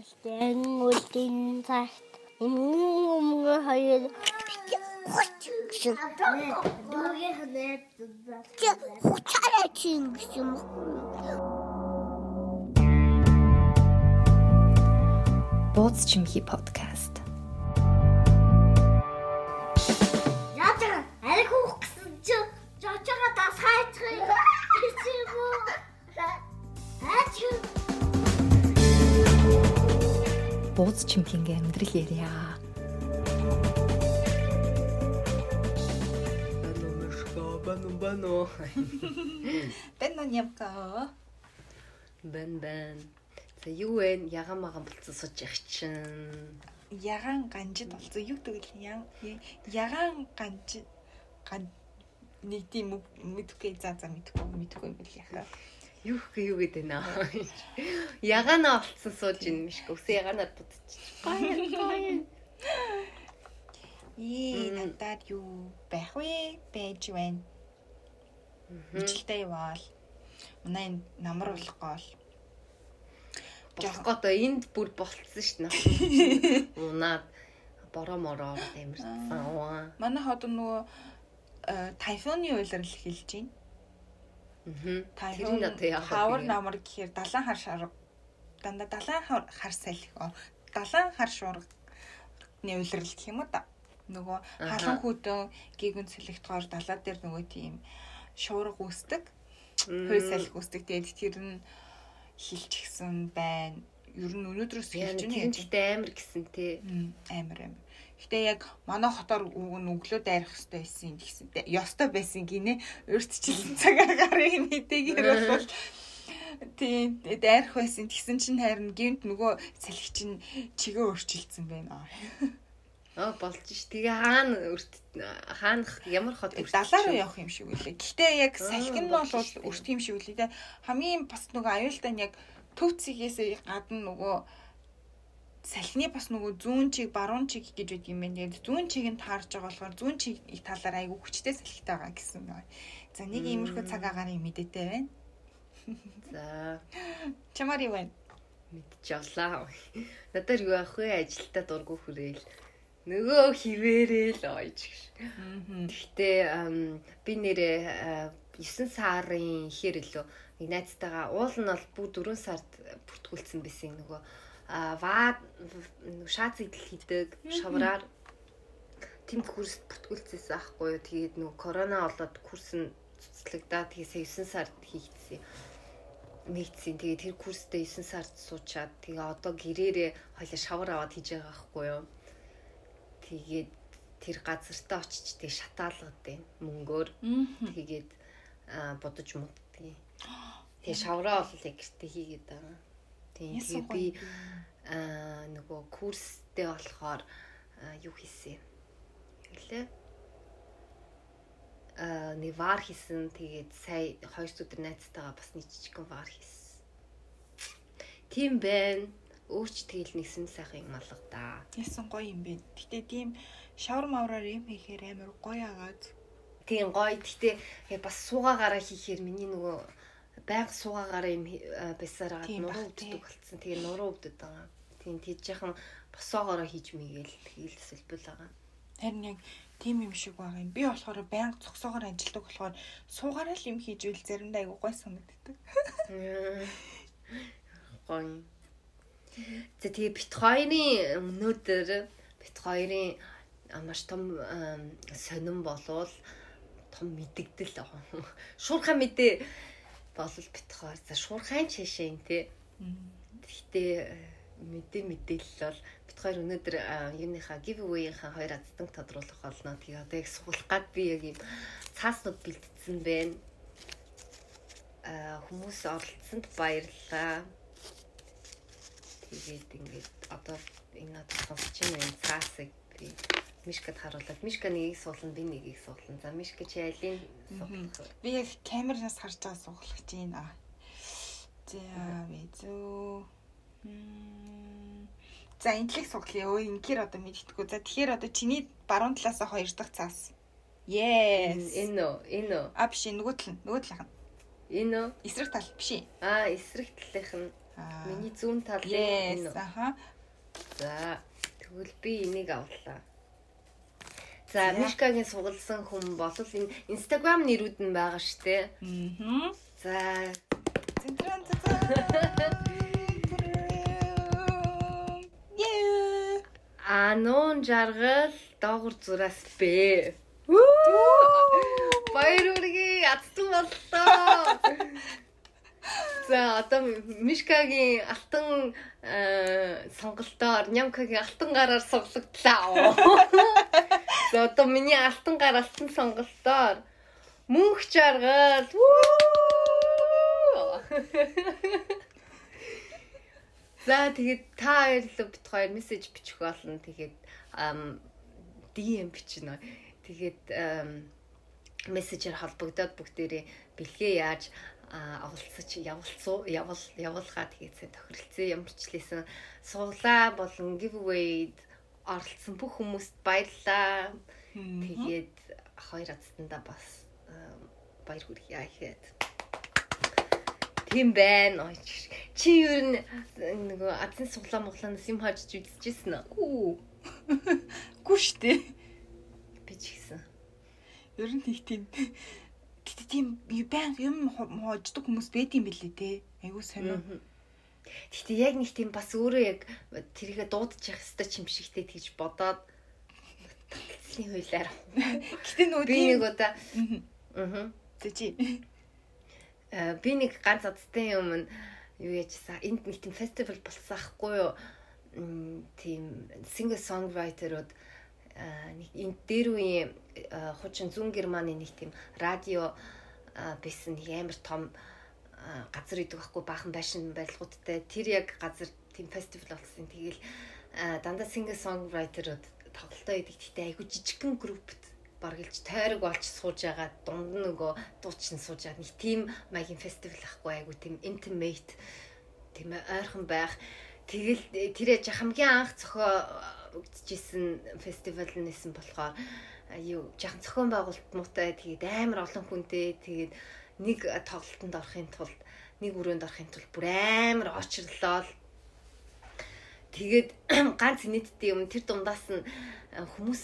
Гэлтэн үлдэн цагт өмнө хоёр гэсэн. Дүүгээ ханаад хуцаараа чинь гэсэн юм. Бууз чимхи подкаст. Яатар ариг хөөх гэсэн чи жочоо дас Бууз чимхинගේ амьдрал ярья. Бано бано. Бэн нямка. Бэн бэн. За юу вэ? Яган маган болцсон сууж явах чинь. ягаан ганжид болсон юу ян ягаан ганж ган нэг тийм үг мэдгүй за за мэдгүй мэдгүй юм бэл яхаа Юу гэх юу гэдэг нэ. Яганаа болцсон сууж ин мишка. Үсээ яганаар дутчих. Гай гай. Ээ Мм. надад юу байх вэ байж байна Ижилтэй яваал манай энэ намар болохгүй л Болохгүй то энд бүр болцсон ш нь. Унаад бороо мороо амарсан. Уу. манай хот нөгөө э, тайфуны уйлрал эхэлж байна Тайфун Тэр нь одоо яах вэ? хавар намар гэхээр далайн хар шарга дандаа далайн хар салхи далайн хар шуурганы уйлрал гэх юм уу да нөгөө Аха. халуун хүдэн гигүн цэлэгтгоор далаа дээр нөгөө тийм шуурга үүсдэг хой салхи үүсдэг тэгээд тэр нь хилчгсэн байна ер нь өнөөдрөөс тэр байна гэхдээ амар гэсэн те. Мм, амар амар. Гэтэ яг манай хотоор өглөө дайрах хэрэгтэй байсан гэсэн. Ёстой байсан гинэ. Өөртчихсэн цаг агарын хэдийгээр бол тийм дайрах байсан. Тэгсэн чинь харин гинт нөгөө салхи чинь чигээ өөрчилсөн байна. Аа болж ш. Тэгээ хаана өрт хаанах ямар хот өрт- Далаа руу явах юм шиг үлээ. Гэтэ яг салхи нь бол өрт юм шиг үлээ. Хамгийн бас нөгөө аюултай нь яг төв цэгээс гадна нөгөө салхины бас нөгөө зүүн чиг баруун чиг гэж байдаг юм байна. Тэгээд зүүн чиг нь таарж байгаа болохоор зүүн чиг талаар айгүй хүчтэй салхитай байгаа гэсэн байна. За нэг иймэрхүү цаг агаарын мэдээтэй байна. За Чамаар юу байна? мэдчихлаа. Надаар юу авах вэ? Ажилдаа дургу хүрээл. Нөгөө хിവэрэл ойж гэж. Гэхдээ би нэрээ 9 сарын ихээр илүү нэг найзтайгаа уул нь бол бүр 4 сард бүртгүүлсэн байсан нөгөө ваа шаац идэл хийдэг шавраар тэм курс бүртгүүлчихсэн аахгүй юу. Тэгээд нөгөө корона болоод курс нь цуцлагдаа тэгээд 9 сард хийгдсэн нэгдсэн. Тэгээ тэр курстэй 9 сард суучаад тэгээ одоо гэрээрээ хоёлаа шавар аваад хийж байгаа байхгүй юу. Тэгээд тэр газартаа очиж тэгээ шатаалгад байна мөнгөөр. Тэгээд бодож мууддаг. Тэгээ шавраа бол яг гэртээ хийгээд байгаа. Тийм тэгээ би аа нөгөө курстэй болохоор юу хийсэн юм. Хэлээ. Аа нэг вар хийсэн. Тэгээд сая хоёр өдөр найзтайгаа бас нэг жижигхэн вар хийсэн. Тийм байна. Өөрч тэгэл нэгсэн сайхан юм алга да. Ясан гоё юм бэ. Гэтэ тийм шавар мавраар юм хийхээр амар гоё агаад. Тийм гоё. Гэтэ бас суугаагаараа хийхээр миний нөгөө байнга суугаагаараа юм а, байсаар агаад нуруу өвддөг болсон. Тэгээ нуруу өвдөд байгаа. Тийм тийж яхан босоогоороо хийж мийгээл тэгэл сэлбэл байгаа. Харин яг тийм юм шиг байгаа юм. Би болохоор байнга цогсоогоор ажилдаг болохоор суугаараа л юм хийж үйл заримдаа айгуу гой санагддаг. Гоё. За тэгээ бит хоёрын өнөөдөр бит хоёрын а, маш том сонирн болвол том мэдэгдэл аа. Шуурхай мэдээ болол бит хоёр. За шуурхайн чишээ те. Гэхдээ э, мэдээ мэдээлэл бол бит хоёр өнөөдөр юуныхаа giveaway-ийнхаа хоёр аздан тодруулах болно. Тэгээ одоо яг суулгах гад би яг юм цааснууд бэлдсэн байна. А хүмүүс оролцсонд баярлалаа. Тэгээд ингээд одоо энэ надад сонсож байна цаасыг би Мишкад харуулад Мишка нэгийг суулна би нэгийг суулна. За Мишка чи алийг суулгах вэ? Би яг камераас харж байгаа суугах гэж байна. За визүү. Мм. За интлэг суглая. Өө ингээр одоо мэддэхгүй. За тэгэхээр одоо чиний баруун талаасаа хоёр дахь цаас. Yes. Энэ үү? Энэ үү? А биш нөгөө тал нь. Нөгөө талах нь. Энэ үү? Эсрэг тал биш. Аа, эсрэг талынх нь Аа. Миний зүүн Yes. энэ. Аха. За тэгвэл би энийг авлаа. За. Мишкагийн сугалсан хүн бол энэ Instagram нэрүүд нь байгаа штэ. Мгм. За, Центран цаа. Yeah. Анон жаргал доогор зураас бэ. Баяр үргээ ядсан боллоо. За одоо Мишкагийн алтан э, сонголтоор Нямкагийн алтан гараар соглогдлаа. За одоо миний алтан гар алтан сонголтоор мөнх жаргал. За тэгээд та хоёр л бит хоёр мессеж бичих болно. Тэгээд DM бичнэ. Тэгээд мессежээр холбогдоод бүгдээрээ бэлгээ яаж авалцаж явуулцуу явал явуулгаа тэгээд сайн тохиролцсон ямар ч лээсэн суулаа болон giveaway оролцсон бүх хүмүүст баярлалаа. Тэгээд хоёр азтанда бас баяр хүргье гэхэд. Тийм байна. Ой, Чи юу н нөгөө азын суглаа моглоноос юм хаж үзчихсэн үү? Гүү штэ. Би ч гэсэн. Ер нь нэг тийм Гэтэ тийм баян юм хоождог хүмүүс байд юм билээ те. Айгуу сонио. Гэтэ яг нэг тийм бас өөрөө яг тэрийгэ дуудаж явах хэвээр юм шигтэй тэгж бодоод таталцны хуйлаар. Гэтэ нөгөө Би нэг удаа аа чи. Э, би нэг ганц юм нь юу яжсан энд нэг тийм фестивал болсон ахгүй юу М, тийм singer songwriter-ууд э, нэг энэ дээр үеийн хуучин зүүн германы нэг тийм радио байсан нэг амар том газар идэг байхгүй баахан байшин барилгуудтай. Тэр яг газар тийм фестивал болсон. Тэгэл э, дандаа singer songwriter-ууд тоглолтоо идэг гэхдээ айгу жижигхэн группт баргалж тойрог болж сууж байгаа дунд нөгөө дуучин сууж байгаа. Нэг тийм маягийн фестивал ахгүй айгу тийм intimate тийм ойрхон байх. Тэгэл тэр яж хамгийн анх зохиогдчихсэн фестивал нэсэн болохоор юу жахан зохион байгуулалтмуутай тэгээд амар олон хүнтэй тэгээд нэг тоглолтод орохын тулд нэг өрөөнд орохын тулд бүр амар очрлоо Тэгээд ганц нийтдээ юм тэр дундаас нь хүмүүс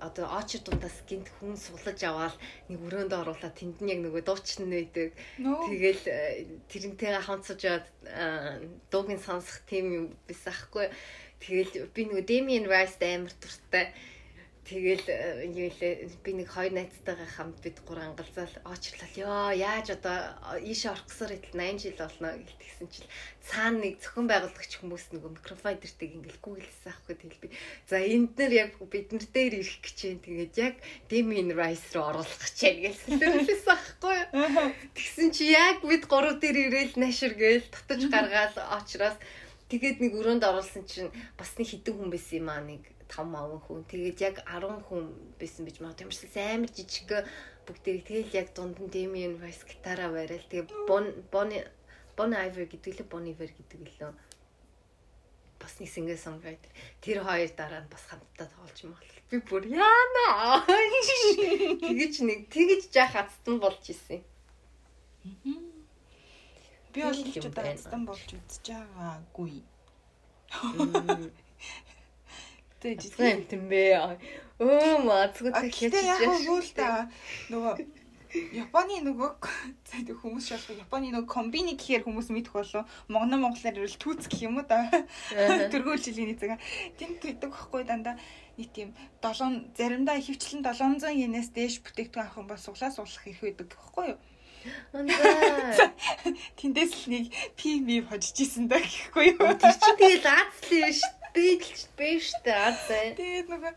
одоо очер дундаас гинт хүн сулаж аваад нэг өрөөнд оруулаад тэнд нь яг нөгөө дуучин. Нөө. Тэгэл тэрнтэйгээ хамт сууж аваад э, дуугийн сонсох тийм юм биш аахгүй. Тэгэл би нөгөө Damien Rice амар дуртай. Тэгэл э, юу лээ би нэг хоёр найзтайгаа хамт бид гурван галзаал очрлал ёо яаж одоо ийшээ орох гэсээр хэтэл 80 жил болно гэлтгсэн чил. Цаана нэг зөвхөн байгуулагч хүмүүс нөгөө микрофон дэртэг ингээл гүйлсэн аахгүй тэгэл би за энд нэр яг бид нар дээр ирэх гэж юм. Тэгээд яг Damien Rice руу оруулах гэж байна гэлсэн аахгүй тэгсэн чи яг бид гурав дээр ирээл нашир гээл татаж гаргаал очроос тэгээд нэг өрөөнд оруулсан чинь бас нэг хідэн хүн байсан юм аа нэг 5 аван хүн. Тэгээд яг 10 хүн байсан бич магадгүй. Гэсэн амар жижиг бүгдийг тэгэл яг дунд нь Damien Rice гитараа барайл. Тэгээд Bon Bon Bon Iver гэдэг лээ Bon Iver гэдэг лээ. Бас нэг singer songwriter. Тэр хоёр дараа нь бас хамтдаа тоглож юм бол би бүр яана. Тэгэж нэг тэгэж жаа хацтан болж исэн. Би бол ч юм удаа байна. хацсан болж үзэж байгаагүй. Тэ Жисэн юм бэ. Өө мацгүй дахиж гэтээ яг хөө л та нөгөө Японы нөгөө тэг хүмүүс шалгах Японы нөгөө комбини гэхээр хүмүүс мэдэх болов Монгол монголоор ирвэл түүц гэх юм уу да тэргүүл жилийн цаг тэнд тэгдэг байхгүй дандаа нэг тийм 7 заримдаа ихэвчлэн 700 yen-ээс дээш бүтээгдэхүүн авах юм бол суглаа суглах ирэх байдаг байхгүй юу. Тэндээс л нэг PV хожиж исэн да гэхгүй юу Тэр чинь тэгээд Аз л юм шүү дээ. Би л биш дээ Аз. Тэгээд нөгөө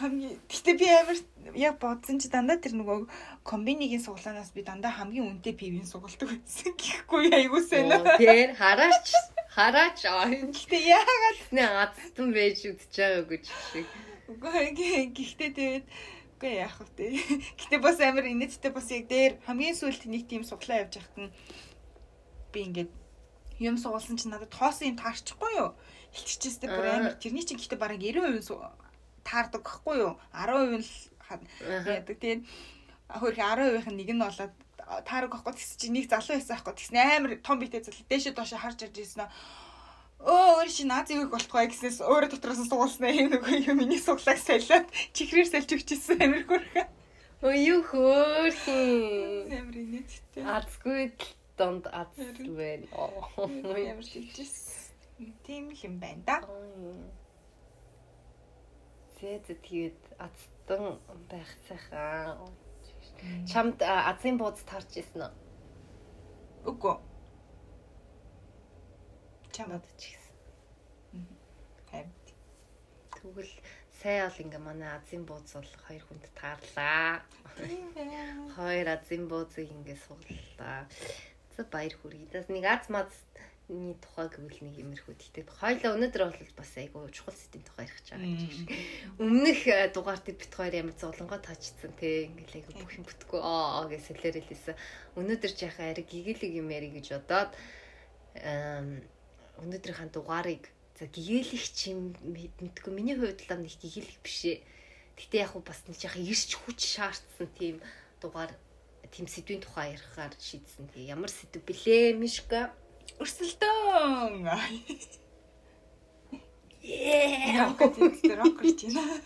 хамгийн гэтээ би амар яг бодсон чи дандаа тэр нөгөө комбинигийн суглаанаас би дандаа хамгийн үнэтэй пивийн сугалдаг байсан гэхгүй айгуу сайн. Тэр хараач хараач аа. Гэтээ яагаад Нэ Азтан байж үдчихэж байгаагүй ч шиг. үгүй гэхдээ тэгээд үгүй яах вэ. Гэтээ бас амар инээдтэй бас яг дээр хамгийн сүүлд нэг тийм суглаа явж байхад нь би ингээд юм сугалсан чи надад тоосон юм таарчихгүй юу? Хилччихсэн бүр амар тэрний чинь гэхдээ бараг 90% су- таардаг гэхгүй юу? 10% л яадаг. Тэгээд хөрх 10%-ийн нэг нь болоод таараг байхгүй тэгс чи нэг залуу байсан байхгүй тэгс амар том битэй залуу дээшээ доошоо харж ирж ирсэн нөө Өө өөр чи наад зэвэг болтгоо гэснээс өөрөө дотроос суулснаа юм нөгөө юм миний суглааг салиад чихрээр сальж өгчээсэн амар хөрхөө. Өө юу хөөрхин. Амар инээдтэй. Азгүй донд азгүй. Ямар шилжсэн. Тийм л юм байна да. Зээ зээ тэгээд азтан байх цайхаа. Чамд азын бууз тарч ирсэн үү? Үгүй. Чамд ч гэсэн. Хамт. Тэгвэл сая бол ингээ манай азын бууз бол хоёр хүнд таарлаа. Хоёр азын буузыг ингээ сууллаа. За баяр хүргэе. Дас нэг аз мазны тухай гэвэл нэг юмэрхүү. Гэтэ хоёлаа өнөөдөр бол бас айгу чухал сэдвийн тухай ярих гэж байгаа юм шиг. Өмнөх э, дугаартыг бит хоёр ямар золонгоо таачсан те ингээл айгу бүх юм бүтггүй аа гэж сэлэрэлсэн. Өнөөдөр жаахан ариг гэгээлэг юм яри гэж бодоод өнөөдрийнхээ дугаарыг за гэгээлэх чим мэдгүй миний хувьд л нэг гэгээлэх бишээ. Гэтэ яг уу бас нэг яхаа ирч хүч шаардсан тийм дугаар тийм сэдвийн тухай ярихаар шийдсэн. Тэгээ ямар сэдв блэ Мишка? Өрсөлдөөн. Ээ. Рокерч байна.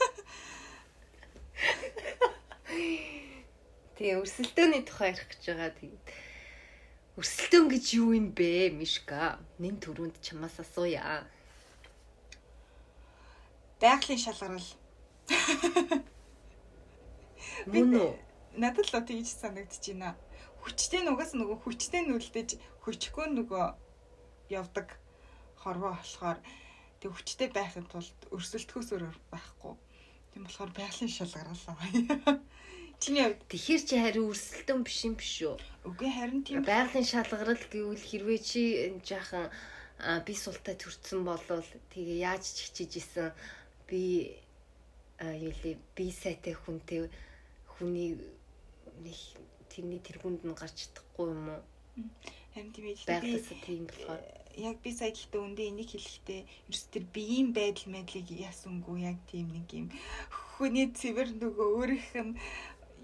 Тэгээ өрсөлдөөний тухай ярих гэж байгаа. Тэгээд Өрсөлдөөн гэж юу юм бэ, Мишка? Нин төрөнд чамаас асууя. Байгалийн шалгарал. Мөн үү? Надад л тэгж санагдчихэйна. Хүчтэй нугас нөгөө хүчтэй нүлдэж хүчгүй нөгөө явдаг хорвоо болохоор тэг хүчтэй байхын тулд өрсөлдөхөөс өөр байхгүй. Тийм болохоор байгалийн шалгарал. Чиний хувьд тэгэхээр чи хариу өрсөлдөөн биш юм биш үү? Үгүй харин тийм байгалийн шалгарал гэвэл хэрвээ чи жаахан би султай төрсэн болвол тэгээ яаж ч хичээж исэн би юу лээ би сайтай хүнтэй хүний нэг тэрний тэргүнд нь гарч чадахгүй юм уу? Харин тийм ээ. Байгалаас тийм болохоор яг би сая гэхдээ өндөө энийг хэлэхдээ ерөөс тэр биеийн байдал мэдлийг яасангүй яг тийм нэг юм хүний цэвэр нөгөө өөрийнх нь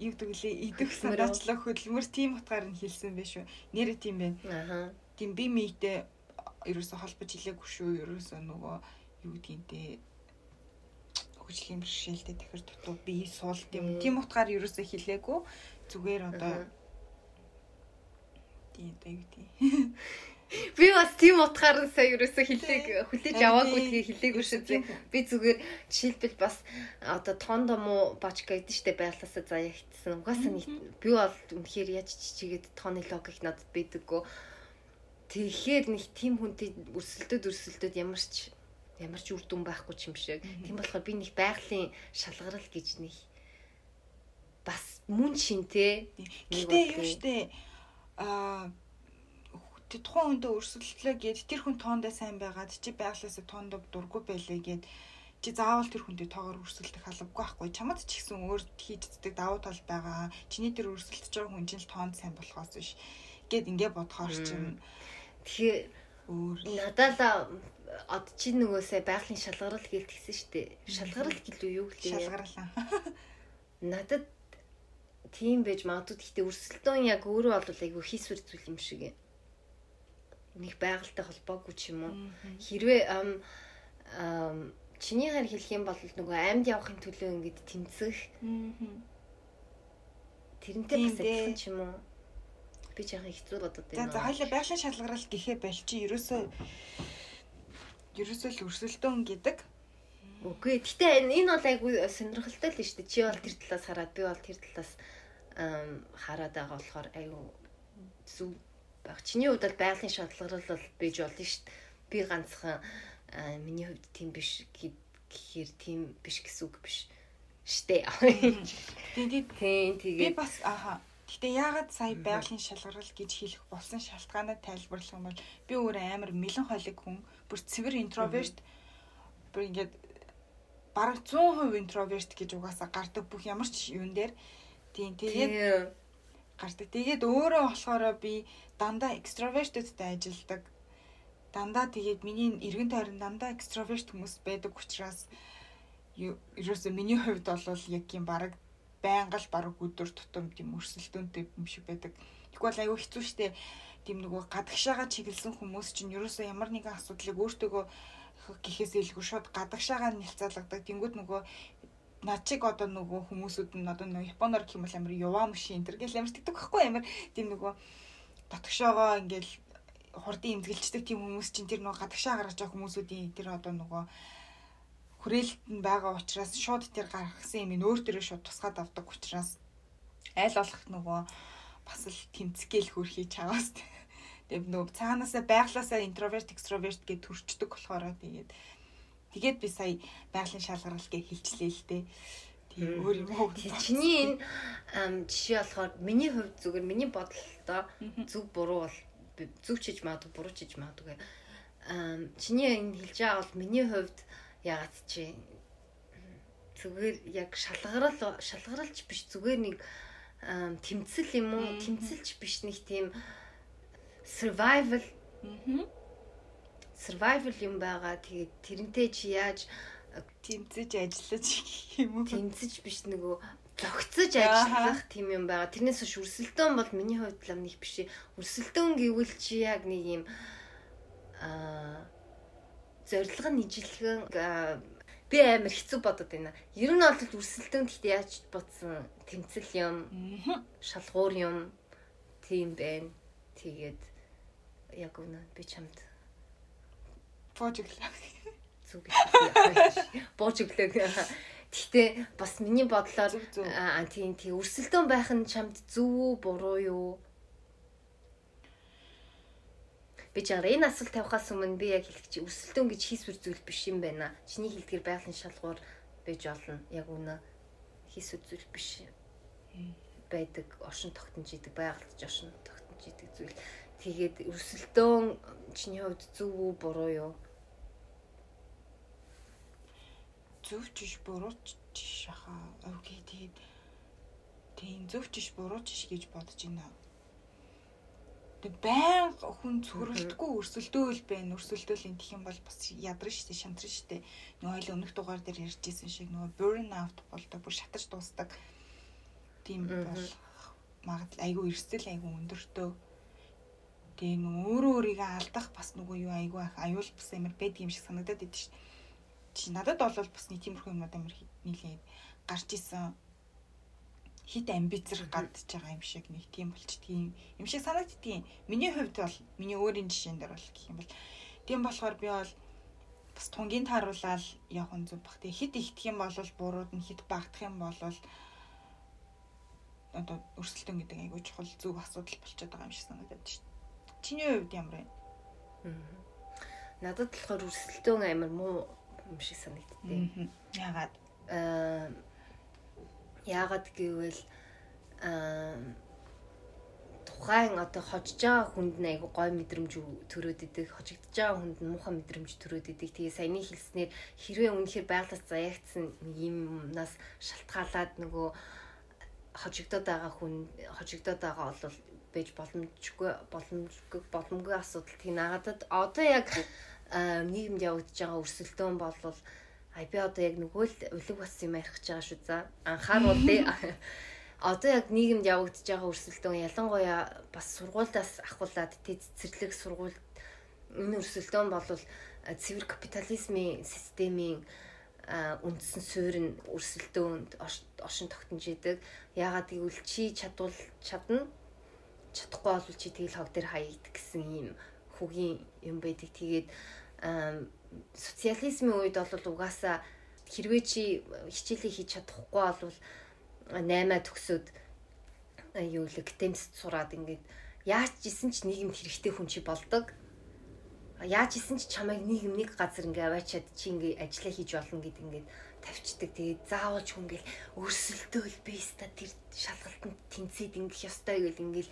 юу гэдэг лээ идэх санаачлах хөдөлмөр тийм утгаар нь хэлсэн байх шүү. Нэрэ тийм байна. Аа. Тийм би мийтэй ерөөсө холбож хэлээгүй шүү. Ерөөсө нөгөө юу гэдгиймтэй хөгжлийн бэрхшээлтэй тэгэхэр дутуу би суул тийм тийм утгаар ерөөсө хэлээгүй. Зүгээр одоо тийм одоо юу гэдэг Би бас тийм утгаар сая ерөөсө хилээг хүлээж аваагүй тэгээ хилээгүй шүү дээ. Би зүгээр жишээлбэл бас одоо тондо муу бачка гэдэг штэ байглаасаа заяа хитсэн. Угаасаа би бол үнэхээр яаж чичигээд тооны логик надад байдаггүй. Тэгэхээр нэг тийм хүнтэй өрсөлдөд өрсөлдөд ямар ч ямар ч үр дүн байхгүй ч юм шиг. Тийм болохоор би нэг байгалийн шалгарал гэж нэг бас мөн шинтэй. Гэтэ юу штэ аа тухайн хүндээ өрсөлдлөө гэд тэр хүн тоондоо сайн байгаад чи байглаасаа тоондоо дурггүй байлээ гэд чи заавал тэр хүндээ тоогоор өрсөлдөх албагүй байхгүй. Чамд ч гэсэн өөр хийждэг давуу тал байгаа. Чиний тэр өрсөлдөж байгаа хүн чинь тоонд сайн болохоос биш гэд ингээ бодохоор чинь тэгэхээр өөр. надад од чи нөгөөсөө байгалийн шалгарал гэлтгсэн штэ шалгарал гэлөө юу гэлээ? Шалгарлаа надад тийм байж магадгүй. Гэхдээ өрсөлдөөн яг өөрөө бол айгүй хийсвэр зүйл юм шиг юм нэг байгальтай холбоогүй ч юм уу. Хэрвээ чиний хар хэлэх юм бол нөгөө амьд явахын төлөө ингэж тэмцэх. Тэрнтэй бас адилхан ч юм уу. Би жаахан хэцүү бодод байна. За хоёлаа байгалийн шалгарал гэхээ бол чи ерөөсөө ерөөсөө л өрсөлдөөн гэдэг. Үгүй. Гэтэ энэ бол айгүй сонирхолтой л шүү дээ. Чи бол тэр талаас хараад би бол тэр талаас хараад байгаа болохоор айгүй зүг баг. Чиний хувьд бол байгалийн шалгарал бол бийж болно шүү дээ. Би ганцхан миний хувьд тийм биш гэхээр тийм биш гэсэн үг биш. Штэ. Тийм тийм тэгээд би бас аха. Гэтэ яагаад сая байгалийн шалгарал гэж хэлэх болсон шалтгаанаа тайлбарлах юм бол би өөр амар мэлэн холиг хүн бүр цэвэр интроверт бүр ингээд бараг 100% интроверт гэж угаасаа гардаг бүх ямар ч юун дээр. Тийм тэгээд гардаг. Тэгээд өөрөө болохоор би дандаа экстраверттэй ажилдаг. Дандаа тэгээд миний эргэн тойрон дандаа экстраверт хүмүүс байдаг учраас ерөөсөө миний хувьд бол яг юм баг байнга л баг өдөр тутам тийм өрсөлдөөнтэй юм шиг байдаг. Тэгвэл айгүй хэцүү штэ. Тийм нөгөө гадагшаага чиглэсэн хүмүүс чинь ерөөсөө ямар нэгэн асуудлыг өөртөөгөө гэхээс илгүй шууд гадагшаага нэлцаалгадаг. Тэнгүүд нөгөө над чиг одоо нөгөө хүмүүсүүд нь одоо нөгөө японоор гэх юм бол амар яваа мөшин энэ гэл амар тэгдэг байхгүй амар тийм нөгөө дотгошоогоо ингээл хурдын имзгэлждэг тийм хүмүүс чинь тэр нөгөө гадагшаа гаргаж байгаа хүмүүсүүдийн тэр одоо нөгөө хүрээлэлт нь байгаа учраас шууд тэр гаргасан юм өөр төрөө шууд тусгаад авдаг учраас аль болох нөгөө бас л тэмцгээл хөрхий чаваас. Тэгээд нөгөө цаанаасаа байглаасаа интроверт экстроверт гэж төрчдөг болохоор тэгээд тэгээд би сая байгалийн шалгарал гэж хэлчлээ л дээ. Тийм өөр юм уу. Чиний энэ жишээ болохоор миний хувьд зүгээр миний бодлолтой зөв буруу бол зөв чиж магадгүй буруу чиж магадгүй. Чиний энэ хэлж байгаа бол миний хувьд ягаад чи зүгээр яг шалгарал шалгаралч биш зүгээр нэг тэмцэл юм уу тэмцэлч биш нэг тийм survival survival юм байгаа тэгээд тэрнтэй чи яаж тэмцэж ажиллаж юм уу тэмцэж биш нөгөө зөгцөж ажиллах тийм юм байгаа. Тэрнээс биш өрсөлдөөн бол миний хувьд л нэг биш. Өрсөлдөөн гэвэл чи яг нэг юм аа зориг нь ижилхэн би амар хэцүү бодод байна. Ер нь бол өрсөлдөөн гэхдээ яаж бодсон тэмцэл юм, шалгуур юм тийм байна. Тэгээд яг үнэ би чамд боожиглаа. Зүг гэж. Боожиглаа Гэхдээ бас миний бодлоор аа тийм тийм өрсөлдөөн байх нь чамд зөв үү буруу юу? Би чаар энэ асуулт тавихаас өмнө би яг хэлэх чи өрсөлдөөн гэж хийсвэр зүйл биш юм байна. Чиний хэлдгэр байгалийн шалгуур бэж олно. Яг үнэ хийсвэр зүйл биш байдаг. Оршин тогтнож идэг байгальд оршин тогтнож идэг зүйл. Тэгээд өрсөлдөөн чиний хувьд зөв үү буруу юу? Зөвчш бурууч шаха окей тэгээд тийм зөвчш бурууч гэж бодож байна. Тэг байн хүн цөрөлдөггүй өрсөлдөөл байна. Өрсөлдөөл энэ гэх юм бол бас ядарна штэ, шантарна штэ. Нөгөө хоёул өмнөх дугаар дээр ярьжсэн шиг нөгөө burn out болдог, бүр шатаж дуусдаг. Тийм бол магадл айгүй эрсдэл айгүй өндөртөө. Тэгээ нөгөө өөрөө өөрийгөө алдах бас нөгөө юу айгүй аюул бас амар байдаг юм шиг санагдаад идэв штэ чи надад бол бас нэг тиймэрхүү юмнууд амар нийлээ гарч исэн хит амбицэр гадж байгаа юм шиг нэг тийм болчдгийг юм шиг санагддгийн. Миний хувьд бол миний өөрийн жишээн дээр бол гэх юм бол тийм болохоор би бол бас тунгийн тааруулаад явах нь зүг бах. Тэгээ хит ихтэх юм бол бурууд нь хит багтах юм бол одоо өрсөлдөөн гэдэг айгүй чухал зүг асуудал болчиход байгаа юм шиг санагдаад шүү дээ. Чиний хувьд ямар вэ? Надад болохоор өрсөлдөөн амар муу юм шиг санагдтыг. Яагаад? Аа яагаад гэвэл аа тухайн одоо хожиж байгаа хүнд нь айгу гой мэдрэмж төрөөд идэг хожигдож байгаа хүнд нь муухай мэдрэмж төрөөд идэг тэгээ саяны хэлснээр хэрвээ үнэхээр байгалаас заяагдсан юмнаас шалтгаалаад нөгөө хожигдоод байгаа хүн хожигдоод байгаа бол байж боломжгүй боломжгүй боломжгүй асуудал тийм наадад одоо яг нийгэмд явагдаж байгаа өрсөлдөөн болвол ай би одоо яг нөгөө л улиг бас юм ярих гэж байгаа шүү за анхааруулъя одоо яг нийгэмд явагдаж байгаа өрсөлдөөн ялангуяа бас сургуультаас ахуулаад тэ цэцэрлэг сургууль энэ өрсөлдөөн болвол цэвэр капитализмын системийн үндсэн суурь нь өрсөлдөөнд оршин тогтнож идэг. Яагаад гэвэл чи чадвал чадна чадахгүй бол чи тэгэл хог дээр хаягдах гэсэн ийм хүүгийн юм байдаг. Тэгээд социализмын үед бол угаасаа хэрвээ чи хичээлээ хийж чадахгүй бол 8 төгсөөд юу л гтэмс сураад ингээд яаж исэн ч нийгэмд хэрэгтэй хүн чи болдог. Яаж исэн ч чамайг нийгэм нэг газар ингээ аваачаад чи ингээ ажиллаа хийж болно гэд ингээд тавьчдаг. Тэгээд заавал ч хүн ингээл өрсөлдөөл бейста тэр шалгалтанд тэнцээд ингэх ёстой гэл ингээл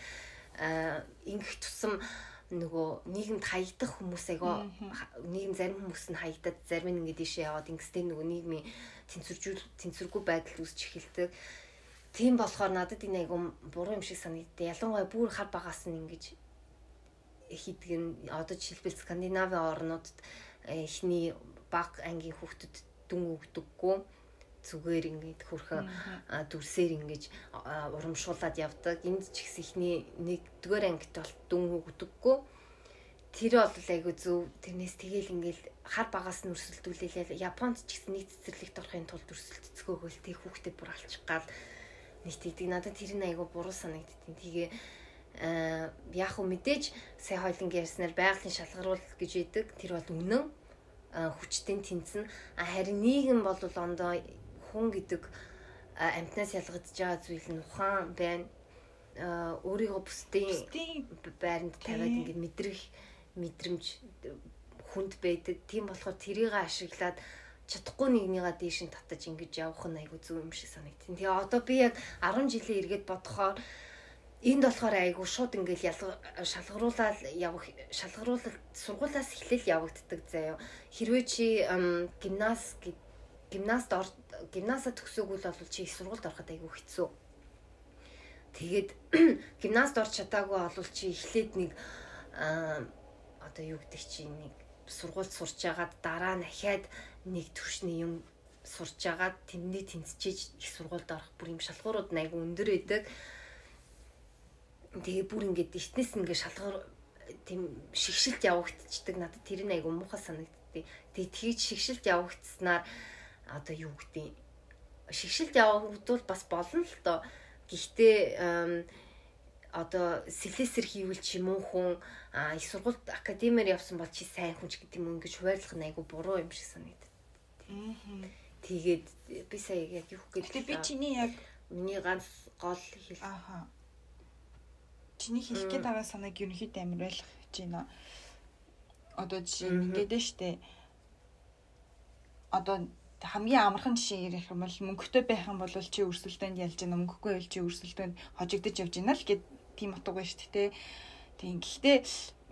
ингэх тусам нөгөө нийгэмд хаягдах хүмүүс айгаа нийгэм зарим хүмүүс нь хаягдаад зарим нь ингээд ийшээ яваад ингэстэй нөгөө нийгмийн тэнцвэржүүл тэнцвэргүй байдал үүсч эхэлдэг. Тийм болохоор надад энэ айгу буруу юм шиг санагдав. Ялангуяа бүр хар багаас нь ингэж хийдэг нь одоо жишээлбэл Скандинавын орнуудад эхний баг ангийн хүүхдэд дүн өгдөггүй. Зүгээр ингээд хөрхөн дүрсээр ингэж урамшуулад явдаг. Энд ч гэсэн ихний нэгдүгээр ангит бол дүн өгдөггүй. Тэр бол айгу зөв. Тэрнээс тэгэл ингээл хар багаас нь өрсөлдүүлээлээ. Японд ч гэсэн нэг цэцэрлэгт орохын тулд өрсөлдөцгөөгөл тэг хүүхдээ бүр алчих гал нэг тийдэг. Надад тэр нь айгу буруу санагдтiin. Тэгээ яг хөө мэдээж сая хойлонг ярьснаар байгалийн шалгаруул гэж идэг. Тэр бол үнэн хүчтэн тэнцэн. Харин нийгэм бол ондоо хүн гэдэг амьтнаас ялгагдж байгаа зүйл нь ухаан байна. өөрийгөө бусдын байранд тавиад ингээд мэдрэх мэдрэмж хүнд байдаг. Тийм болохоор тэрийг ашиглаад чадахгүй нэгнийгаа дээш нь татаж ингэж явах нь айгүй зөв юм шиг санагдтiin. Тэгээ одоо би яг 10 жилийн эргээд бодохоор энд болохоор айгүй шууд ингээл шалгаруулаад явах шалгаруулалт сургуулаас эхлэл явагддаг заяа. Хэрвээ чи гимназ гимназд ор гимназа төгсөөгүй л бол чи их сургуульд ороход айгүй хэцүү. Тэгээд гимназд орч чадаагүй бол чи эхлээд нэг одоо юу гэдэг чи нэг сургуульд сурч агаад дараа нь ахаад нэг төвшний юм сурч агаад тэмний тэнцчиж их сургуульд орох бүр юм шалгуурууд айгүй өндөр байдаг. Тэгээ бүр ингээд эртнээс ингээд шалгуур тийм шигшилт явагдчихдаг надад тэр нь айгүй муухай санагддээ. Тэгээ тгийж шигшилт явагдснаар одоо юу гэдэг шигшилт явагдвал бас болно л доо. Гэхдээ одоо сэлэсэр хийвэл ч юм уу хүн их сургуульд академиэр явсан бол чи сайн хүн ч гэдэг юм ингэж хуваарлах нь айгу буруу юм шиг санагдав. Тэгээд би сая яг юу гэж би чиний яг миний ганц гол хэл ааха чиний хэлэх гээд байгаа санааг ерөнхийдөө амир ойлгох гэж байна. Одоо жишээ ингэдэж штэ. Одоо хамгийн амархан жишээ ярих юм бол мөнгөтэй байх юм бол чи өрсөлдөөнд ялж байна мөнгөгүй байл чи өрсөлдөөнд хожигдож явж байна л гэд тийм утга байна шүү дээ тийм гэхдээ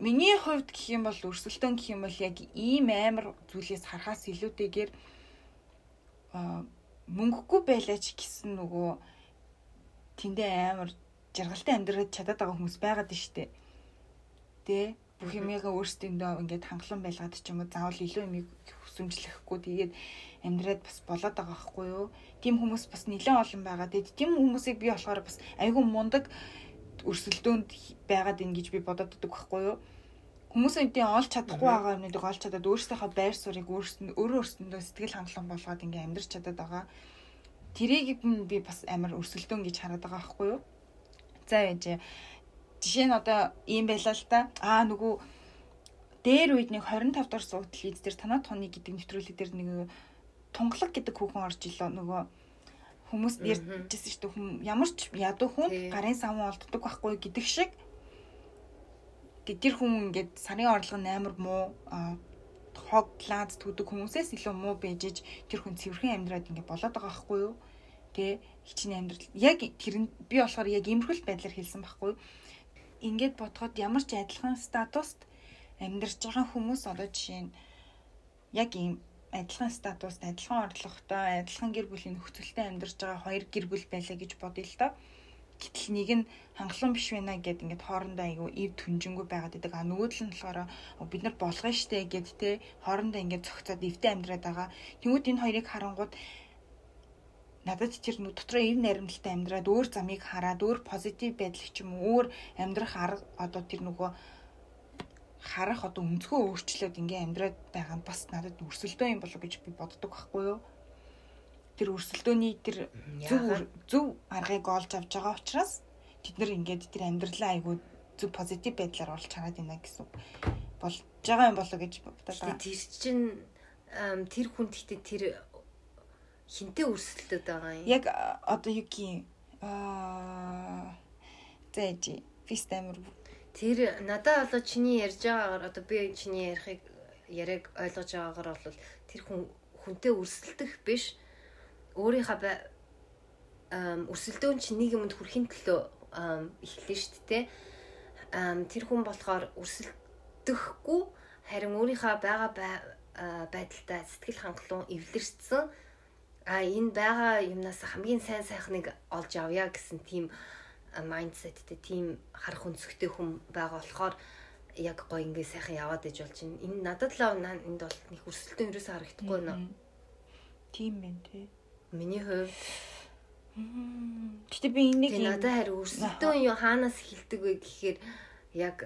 миний хувьд гэх юм бол өрсөлдөөн гэх юм бол яг ийм амар зүйлээс харахаас илүүтэйгээр мөнгөгүй байлаач гэсэн нөгөө тэндээ амар жаргалтай амьдраад чадаад байгаа хүмүүс байгаад нь штэ. Тэ бүх юмыгаа өөрсдөө ингээд хангалуун байлгаад ч юм уу заавал илүү юм хүсэмжлэхгүй тэгээд амьдраад бас болоод байгаа байхгүй юу. Тим хүмүүс бас нэлээд олон байгаа. Тэгээд тим хүмүүсийг би болохоор бас айгүй мундаг өрсөлдөөнд байгаад ин гэж би бодоод байдаг байхгүй юу. Хүмүүсийн үдийн олж чадахгүй байгаа юмнуудыг олж чадаад өөрсдийнхөө байр суурийг өөрсөнд өөрөө өөрсөндөө сэтгэл хангалуун болгоод ингээ амьдрч чадаад байгаа. Тэрийг би бас амар өрсөлдөөн гэж хараад байгаа байхгүй юу. За яж жишээ нь одоо ийм байлаа л та. Аа нөгөө дээр үед нэг 25 дахь суугдал хийд дээр танаа тооны гэдэг нэвтрүүлэг дээр нэг тунгалаг гэдэг хүүхэн орж илоо нөгөө хүмүүс ярьжсэн шүү дээ. Ямар ч ядуу хүн гарын савн олддог байхгүй гэдэг шиг. Тэр хүн ингээд сарын орлого нь амар муу хог плант төдөг хүмүүсээс илүү муу бэжж тэр хүн цэвэрхэн амьдраад ингээд болоод байгаа байхгүй юу? Тэ хичнээн амьдрал. Яг тэр би болохоор яг иймэрхүүл байдлаар хэлсэн байхгүй ингээд бодоход ямар ч адилхан статуст амьдарч байгаа хүмүүс одоо жишээ нь яг ийм адилхан статуст, адилхан орлоготой, адилхан гэр бүлийн нөхцөлтэй амьдарч байгаа хоёр гэр бүл байлаа гэж бодъё л доо. Гэтэл нэг нь хангалуун биш байна гэд ингээд хоорондоо айгүй ив түнжингүү байгаад байдаг. А нөгөөдөл нь болохоор бид нар болгоно штэ гэд те хоорондоо ингээд цогцоод ивтэй амьдраад байгаа. Тэнгүүд энэ хоёрыг харангууд надад тэр дотроо ив наримлалтай амьдраад өөр замыг хараад өөр позитив байдал ч юм уу өөр амьдрах арга одоо тэр нөгөө харах одоо өнцгөө өөрчлөөд ингээм амьдраад байгаа нь бас надад өрсөлдөө юм болов гэж би боддог байхгүй юу? Тэр өрсөлдөөний тэр зөв зөв аргыг олж авч байгаа учраас тэд нар ингээд тэр амьдралаа айгүй зөв позитив байдлаар орлож хараад байна гэсэн болж байгаа юм болов гэж бодлоо. Тэр чинь тэр хүн гэхдээ тэр хинтээ өрсөлдөд байгаа юм. Яг одоо юу гин аа зээжи фист амир Тэр надад болоо чиний ярьж байгаагаар одоо би чиний ярихыг яриаг ойлгож байгаагаар бол тэр хүн хүнтэй өрсөлдөх биш өөрийнхөө өрсөлдөөн чинь нэг юмд хүрэхин төлөө эхэлнэ шүү дээ. Тэр хүн болохоор өрсөлдөхгүй харин өөрийнхөө байгаа байдалтай сэтгэл хангалуун эвлэрсэн а энэ байгаа юмнаас хамгийн сайн сайхныг олж авъя гэсэн тийм майндсеттэй тийм харах өнцгтэй хүн байгаа болохоор яг гоо ингээ сайхан яваад иж болж байна. Энэ надад л энд бол нэг өрсөлдөөн ерөөсөө харагдахгүй байна. Тийм байна тий. Миний хувьд Гэтэ би энийг надад харин өрсөлдөөн юу хаанаас эхэлдэг вэ гэхээр яг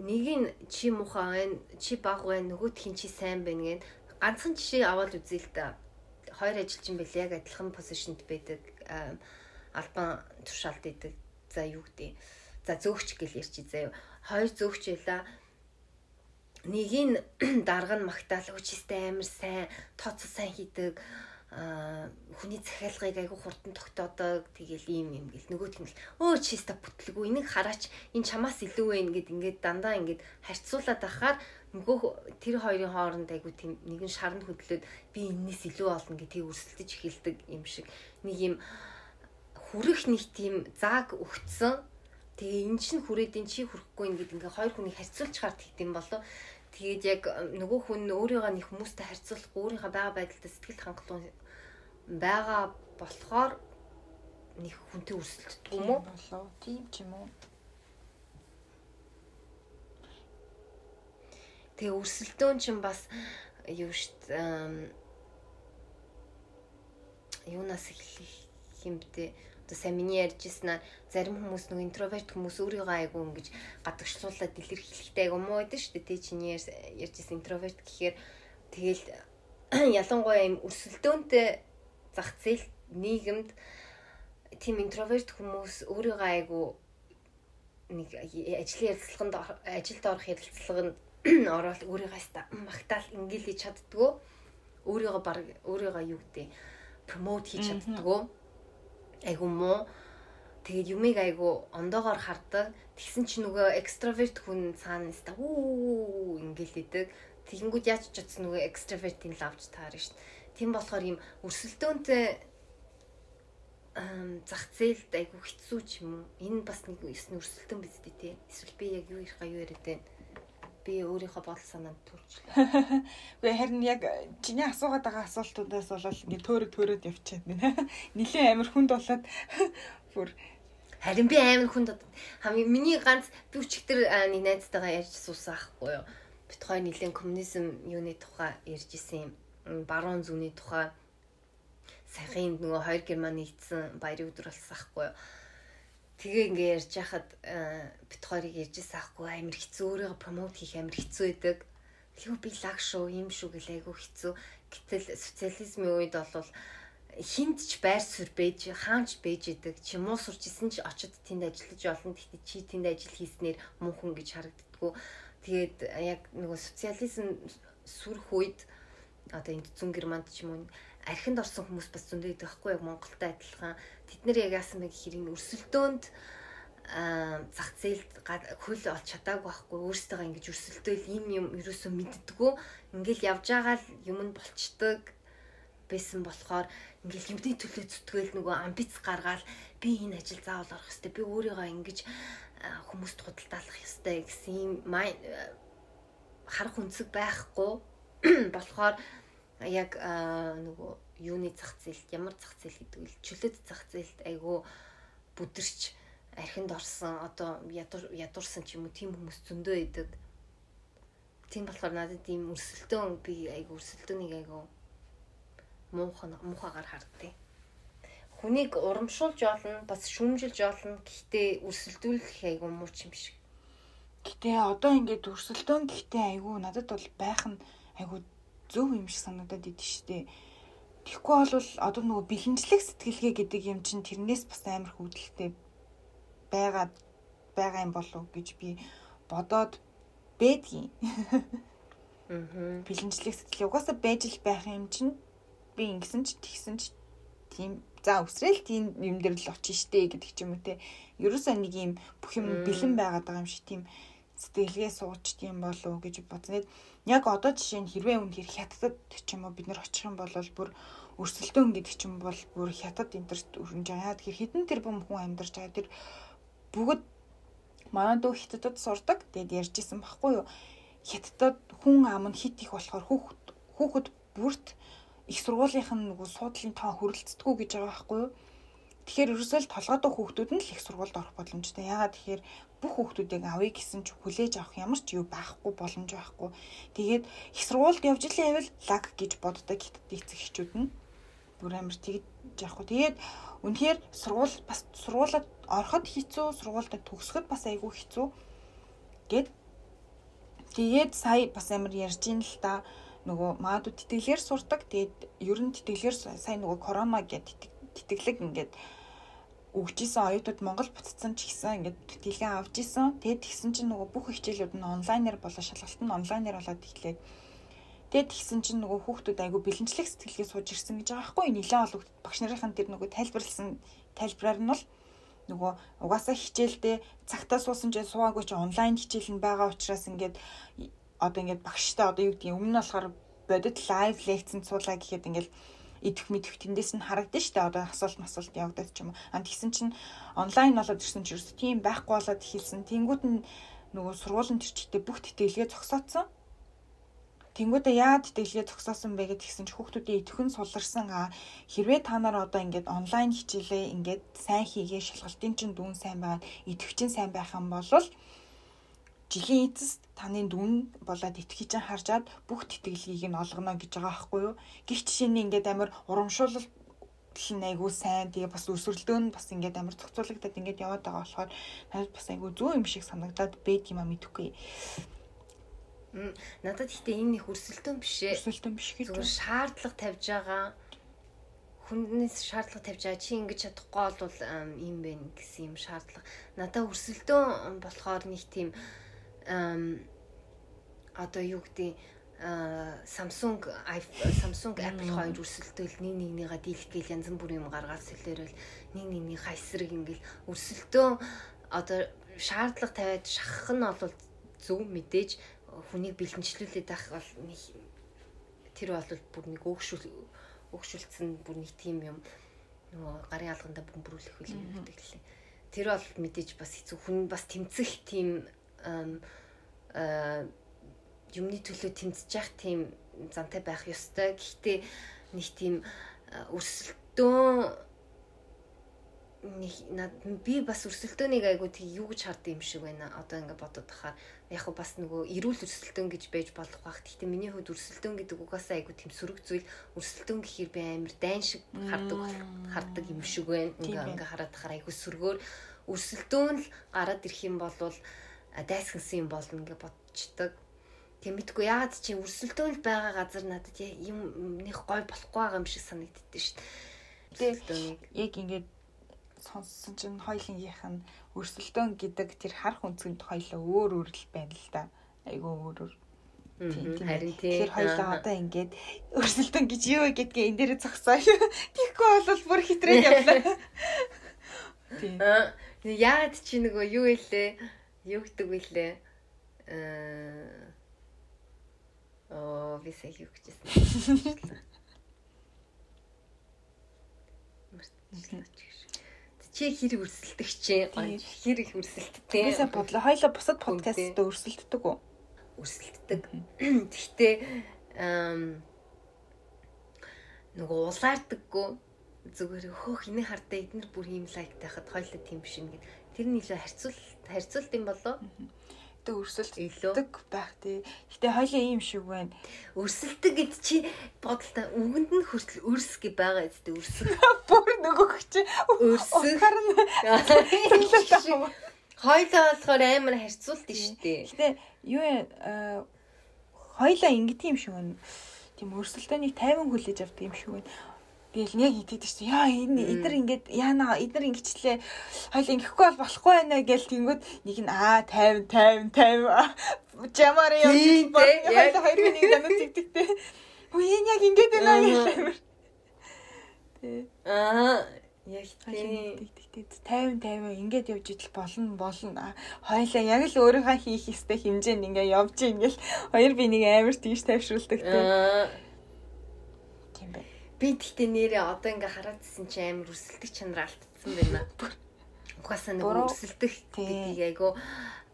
нэг нь чи муухай байна, чи баг байна, нөгөөх нь чи сайн байна гэн ганцхан жишээ аваад үзье л да. Хоёр ажилчин байл яг адилхан позишнд байдаг. Албан тушаалд идэг. За юу гэдэг. За зөөгч гэл ярьчих заяа. Хоёр зөөгч байла. Нэг нь дарга нь магтаал хүчтэй амар сайн, тооцоо сайн хийдэг. Хүний захиалгыг айгүй хурдан тогтоодог. Тэгэл ийм юм гэл. Нөгөөт нь өө чиста бүтлгүй энийг хараач. Энэ чамаас илүү вэ? ингээд ингээд дандаа ингээд харьцуулаад байхаар нөгөө тэр хоёрын хооронд айгүй тийм нэгэн шаранд хөдлөөд би энэс илүү олно гэдгийг өрсөлдөж эхэлдэг юм шиг. Нэг юм хүрэх нэг тийм зааг өгцөн тэгээ эн чинь хүрээдин чи хүрэхгүй ингээд ингээ хоёр хүнийг харьцуулж хаар тэгдэм болов Тэгээд яг нөгөө хүн өөрийгөө нэг хүмүүстэй харьцуулахгүй өөрийнхөө байгаа байдалтай сэтгэл хангалуун байгаа болохоор нэг хүнтэй өрсөлддөг юм уу? болоо. Тийм ч юм уу? Тэгээ өрсөлдөөн чинь бас юу штт юунаас эхлэх юм бэ? Одоо сайн миний ярьжсэн нь зарим хүмүүс нэг интроверт хүмүүс өөрийгөө айгүй ингэж гадагшлуулаад илэрхийлэхтэй айгүй муу байдаг шүү дээ. Тэ чиний ярьжсэн интроверт гэхээр тэгэл ялангуяа юм өрсөлдөөнтэй зах зээл нийгэмд тийм интроверт хүмүүс өөрийгөө айгүй нэг ажлын ярилцлаганд ажилд орох ярилцлаганд ороод өөрийгөө магтаал ингээл хийж чаддгүй өөрийгөө баг өөрийгөө юу гэдэг промот хийж чаддгүй айгу муу. Тэгээд юмыг айгу ондоогоор хардаг тэгсэн чи нөгөө экстраверт хүн цаана нэстэ үү ингээл идэг. Тэгэнгүүт яаж ч чадсан нөгөө экстравертийн лавч таарна шүү дээ тийм болохоор юм өрсөлдөөнтэй зах зээлд айгу хэцүү ч юм уу. Энэ бас нэг өрсөлдөөн биз дээ тий эсвэл би яг юу их гаю яриад байна би өөрийнхөө бодол санаанд төржлээ. Үгүй харин яг чиний асуугаад байгаа асуултуудаас бол ингээ төөрөг төөрөөд явчихад байна. Нилийн амир хүнд болоод бүр харин би амир хүнд хамгийн миний ганц би өчигдөр нэг найзтайгаа ярьж суусан ахгүй юу. Бит хоёр нилийн коммунизм юуны тухай ярьж исэн юм. Баруун зүний тухай саяхан нөгөө хоёр герман нэгдсэн баярын өдөр болсон ахгүй юу Тэгээ ингээ ярьж хахад э, бит хоёрыг ярьжсэн аахгүй амар хэцүү өөрийгөө промот хийх амар хэцүү байдаг. Тэгвэл би лаг шүү, юм шүү гэл айгу хэцүү. Гэтэл социализмын үед бол хинт ч байр суурь бэж, хаанч бэж идэг. Чи муу сурч исэн ч очиод тэнд ажиллаж олно. Тэгтээ чи тэнд ажил хийснээр мөнхөн гэж харагддггүй. Тэгээд яг нөгөө социализм сүрх үед одоо энд зүүн германд ч юм уу архинд орсон хүмүүс бас зөндөө идэх байхгүй яг Монголтай адилхан. Тэд нэр яг яасан бэ гэхээр энэ өрсөлдөөнд зах зээлд хөл олж чадаагүй байхгүй өөрсдөө ингэж өрсөлдөөл ийм юм ерөөсөө мэддэггүй. Ингээл явж байгаа л юм нь болчдөг байсан болохоор ингээл юмний төлөө зүтгээл нөгөө амбиц гаргаал би энэ ажил заавал орох хэвээр би өөрийгөө ингэж хүмүүст худалдаалах хэвээр гэсэн юм харах үнцэг байхгүй. Болохоор яг нөгөө юуны зах зээлд ямар зах зээл гэдэг вэ? Чөлөөт зах зээлд айгүй бүдэрч архинд орсон одоо ядуур ядуурсан ч юм уу тийм хүмүүс зөндөө идэг. Тийм болохоор надад ийм өрсөлдөөн би айгүй өрсөлдөөнийг айгүй муухан муухагаар харддаг. Хүнийг урамшуулж олно, бас шүүмжилж олно. Гэхдээ өрсөлдүүлэх айгүй муу ч юм шиг. Гэтэ одоо ингээд өрсөлдөөн гэхдээ айгүй надад бол байх нь айгүй зөв юм шиг санагдаад идэв штэ. Тэгэхгүй бол одоо нөгөө бэлэнчлэх сэтгэлгээ гэдэг юм чинь тэрнээс бас амар хөвдөлтэй байгаад байгаа юм болов гэж би бодоод бэдгийн. Аа. Бэлэнчлэх сэтгэлгээ угаасаа байж л байх юм чинь би ингэсэн ч тэгсэн ч тийм за өсрэл тийм юм дээр л очиж штэ гэдэг ч юм уу те. Ерөөсөө нэг юм бүх юм бэлэн байгаад байгаа юм шиг тийм сэтгэлгээ сууч тийм болов гэж бодсон яг одоо жишээ нь хэрвээ үнэхээр хятадд ч юм уу бид нар очих юм бол бүр өрсөлдөөн гэдэг ч юм бол бүр хятад энтерт өрнж байгаа. Тэгэхээр хэдэн тэр бүм хүн амьдарч байгаа тэр бүгд манай дөө хятадд сурдаг. Тэгэд ярьж исэн баггүй юу? Хятадд хүн ам нь хит их болохоор хүүхэд хүүхэд бүрт их сургуулийнх нь нөгөө суудлын тоо хөрөлцдөггүй гэж байгаа байхгүй юу? Тэгэхээр ерөөсөө л толгойдоо хүүхдүүд нь л их сургуульд орох боломжтой. Ягаад тэгэхээр бүх хүүхдүүдийг авъя гэсэн ч хүлээж авах ямар ч юу байхгүй боломж байхгүй. Тэгээд их сургуульд явж илийн байвал лаг гэж боддог хятад эцэг эхчүүд нь. бүр амар тэгж яахгүй. Тэгээд үнэхээр сургууль бас сургуулаад ороход хэцүү, сургуультай төгсөхөд бас айгүй хэцүү. Гэт тэгээд сая бас амар ярьж ин л та нөгөө маадуу тэтгэлгээр сурдаг. Тэгээд ер нь тэтгэлгээр сая нөгөө корона гэдэг тэтгэлэг ингээд өгчээсэн оюутууд Монгол буцсан ч гэсэн ингээд тэтгэлгээ авч исэн. Тэгээд тэгсэн чинь нөгөө бүх хичээлүүд нь онлайнаар болоо шалгалт нь онлайнаар болоод эхлэв. Тэгээд тэгсэн чинь нөгөө хүүхдүүд айгу бэлэнчлэх сэтгэлгээ сууж ирсэн гэж байгаа байхгүй нэлээд ол багш нарын тэр нөгөө тайлбарлсан тайлбараар нь бол нөгөө угаасаа хичээлдээ цагтаа суусан ч сууаагүй ч онлайн хичээл нь байгаа учраас ингээд одоо ингээд багштай одоо юу гэдгийг өмнө нь болохоор бодит лайв лекцэнд суулаа гэхэд ингээд идэх мэдэх тэндээс нь харагдаж штэ одоо асуулт масуулт явагдаад ч юм уу. А тэгсэн чинь онлайн болоод ирсэн ч ерөөс тийм байхгүй болоод хэлсэн. Тэнгүүд нь нөгөө сургуулийн төрчтэй бүх тэтгэлгээ зогсооцсон. Тэнгүүдээ яагаад тэтгэлгээ зогсоосон бэ гэж тэгсэн чи хүүхдүүдийн идэвхэн суларсан а хэрвээ та нар одоо ингээд онлайн хичээлээ ингээд сайн хийгээ шалгалтын чинь дүүн сайн байгаад идэвхчин сайн байх юм бол жилийн эцэст таны дүн болоод итгэж харжаад бүх тэтгэлгийг нь олгоно гэж байгаа байхгүй юу. Гэх жишээ нь ингээд амар урамшуулал нь айгүй сайн тэгээ бас өсвөрлөө нь бас ингээд амар зохицуулагдаад ингээд яваад байгаа болохоор надад бас айгүй зүү юм шиг санагдаад байд юм а мэдэхгүй. Надад ихтэй энэ их өрсөлдөөн биш ээ. Өрсөлдөөн биш гэж зүгээр шаардлага тавьж байгаа хүннээс шаардлага тавьж байгаа чи ингэж чадахгүй бол юм бэ гэсэн юм шаардлага. Надад өрсөлдөөн болохоор нэг тийм одоо юу гэдэг Samsung Samsung Apple хоёр өрсөлдөөл нэг нэгнийгаа дийлэх гээл янз бүрийн юм гаргаад сэлэрэл нэг нэгнийхээ эсрэг ингээл өрсөлдөө одоо шаардлага тавиад шахах нь бол зөв мэдээж хүнийг бэлэнчлүүлээд байх бол нэг тэр бол бүр нэг өөгшүүл өөгшүүлсэн бүр нэг тийм юм нөгөө гарын алгандаа бөмбөрүүлэх үйл юм гэдэг лээ. Тэр бол мэдээж бас хэцүү хүн бас тэмцэх тийм юмны төлөө тэмцэж явах тийм зантай байх ёстой. Гэхдээ нэг тийм өрсөлдөөн нэг би бас өрсөлдөөнийг айгуу тэг юу гэж хардсан юм шиг байна. Одоо ингээд бодоод тахаар яг хөө бас нөгөө эрүүл өрсөлдөөн гэж байж болох байх. Гэхдээ миний хувьд өрсөлдөөн гэдэг угаасаа айгуу тийм сөрөг зүйл. Өрсөлдөөн гэхээр би амар дайн шиг хардаг хардаг юм шиг байна. Ингээ ингээ хараад тахаар айгуу сөргөөр өрсөлдөөн л гараад ирэх юм бол дайсгсан юм болно гэж бодчихдаг. Тэг мэдгүй яагаад чи өрсөлдөөн байгаа газар надад юм нэг гой болохгүй байгаа юм шиг санагддээ шүү дээ. Тэгээд яг ингээд сонссон чинь хоёлынгийнх нь өрсөлдөөн гэдэг тэр харах үнцгэнд хоёлоо өөр өөр л байна л да. Айгуу өөр өөр. Харин тийм. Тэр хоёлоо одоо ингээд өрсөлдөөн гэж юу гэдгээ энэ дээр зогсоо. Тийхгүй бол бүр хитрээ явлаа. Тийм. Яагаад чи нөгөө юу илээ? Юу гэдэг вүлээ? Аа Оо, би сая юу гэжсэн. Чи хэрэг өрсөлдөг чи хэр их өрсөлддөг. Би сая бодлоо. Хоёлоо бусад подкастт өрсөлддөг үү? Өрсөлддөг. Гэхдээ нөгөө улаардаггүй зүгээр хөөх иний хардаа эднэр бүр ийм лайктай хахад хоёлоо тийм биш юм гээд тэр нь илүү харьцуулт харьцуулт юм болоо тэг өрсөлддөг байх тий. Гэтэ хоёлаа ийм шиг байна. Өрсөлдөг гэд чи бодолтой үгэнд нь хүртэл өрс гэ байгаа эцтэй өрсөг. Бүр нөгөөх чи өрсөг. Хоёлаа болохоор амар харьцуулт нь штэ. Гэтэ юу э хоёлаа ингэдэг юм шиг байна. Тийм өрсөлдөөнийг 50 хүлээж авдаг юм шиг байна. Тэгэл яг итгэдэг чинь яа энэ эдэр ингээд яана эдэр ингэчлээ хоёул ингэхгүй бол болохгүй байна гэл тэнгүүд нэг нь аа 50 50 50 жамаар явж байна. Яг хоёрын нэг намайг тэгдэгтэй. Хөө энэ яг ингэж байна гэх. Тэ. Аа яг тийм 50 50 ингээд явж идэл болно болно. Хоёлаа яг л өөрийнхөө хийх ёстой хэмжээнд ингээд явж ийн гэл хоёр би нэг амар тийш тайвшруулдаг тийм. Тийм бай. Би тэгтээ нэрээ одоо ингээ хараадсэн чи амар өрсөлдөх чанар алдсан байна. Угаасаа нэг өрсөлдөх гэдгийг айгу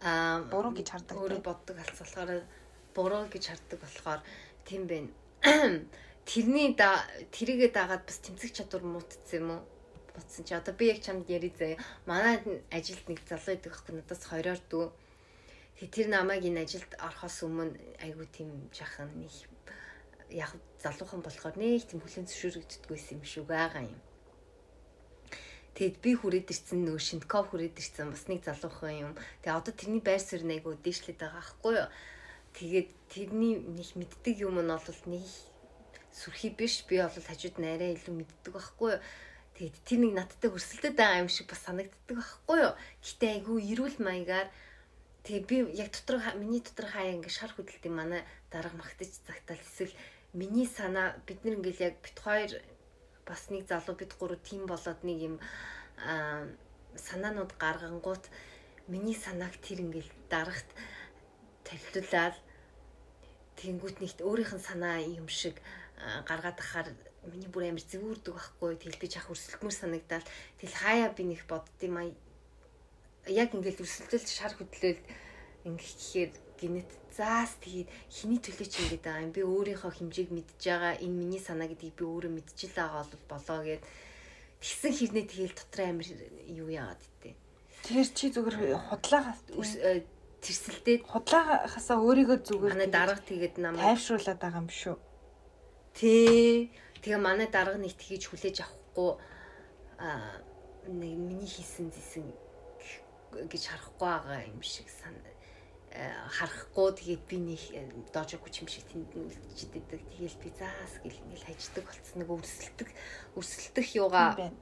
аа буруу гэж хардаг. Өөрөө боддог алц болохоор буруу гэж хардаг болохоор тийм байна. Тэрний да тэрийгэ дагаад бас тэмцэх чадвар муутцсан юм уу? Бодсон чи одоо би яг чамд яри заяа. Манай ажилд нэг залуу идэг байхгүй надаас хоёроор дүү. Тэгээ тэр намайг энэ ажилд орохоос өмнө айгу тийм жахан нэг яг залуухан болохоор нэг тийм хүлэн зөвшөөрөгддөггүйсэн юм шүү байгаа юм. Тэгэд би хүрээд ирсэн нөгөө шинтков хүрээд ирсэн бас нэг залуухан юм. Тэгээ одоо тэрний байр суурь айгу дээшлээд байгаа аахгүй юу. Тэгээд тэрний нэг мэддэг юм нь бол нэг сүрхий биш. Би бол хажууд нь арай илүү мэддэг байхгүй юу. Тэгээд тэр нэг надтай хөрсөлдөд байгаа юм шиг бас санагддаг байхгүй юу. Гэтэ айгүй эрүүл маягаар тэгээ би яг дотор миний дотор хаяа ингээ шар хөдөлтийн манай дарга магтаж цагтаал эсвэл миний санаа бид нар ингээл яг бит хоёр бас нэг залуу бид гурав тим болоод нэг юм аа санаанууд гаргангууд миний санааг тэр ингээл дарагт тавьтуулаад тэнгүүт нэгт өөрийнх нь санаа юм шиг гаргаад ахаар миний бүр амар зэвүүрдэг байхгүй. Тэгэл би чах өрсөлдмөр санагдал тэгэл хаяа би нэг боддсон маа яг ингээл өрсөлдөлт шар хөдлөөл ингээ гэхээр гинэт заас тэгээд хиний төлөө чи ингээд байгаа юм би өөрийнхөө хэмжээг мэдж байгаа энэ миний санаа гэдгийг би өөрөө мэдчихэл байгаа бол болоо гэд тэгсэн хэрнээ тэгэл дотор амар юу яагаад итээ Тэгэхээр чи зүгээр худлаагаас тэрсэлдээд худлаагасаа өөрийгөө зүгээр манай дарга тэгээд намайг тайвшруулад байгаа юм шүү. Тий. Тэгээ манай дарга нэг тгийж хүлээж авахгүй аа нэг миний хийсэн зэсэн гэж харахгүй байгаа юм шиг сан харахгүй тэгээд би нэг доожоогүй юм шиг тэнд үлдчихдэг. Тэгээл би заас гэл ингээл хайждаг болцсон нэг өрсөлдөх өрсөлдөх юугаа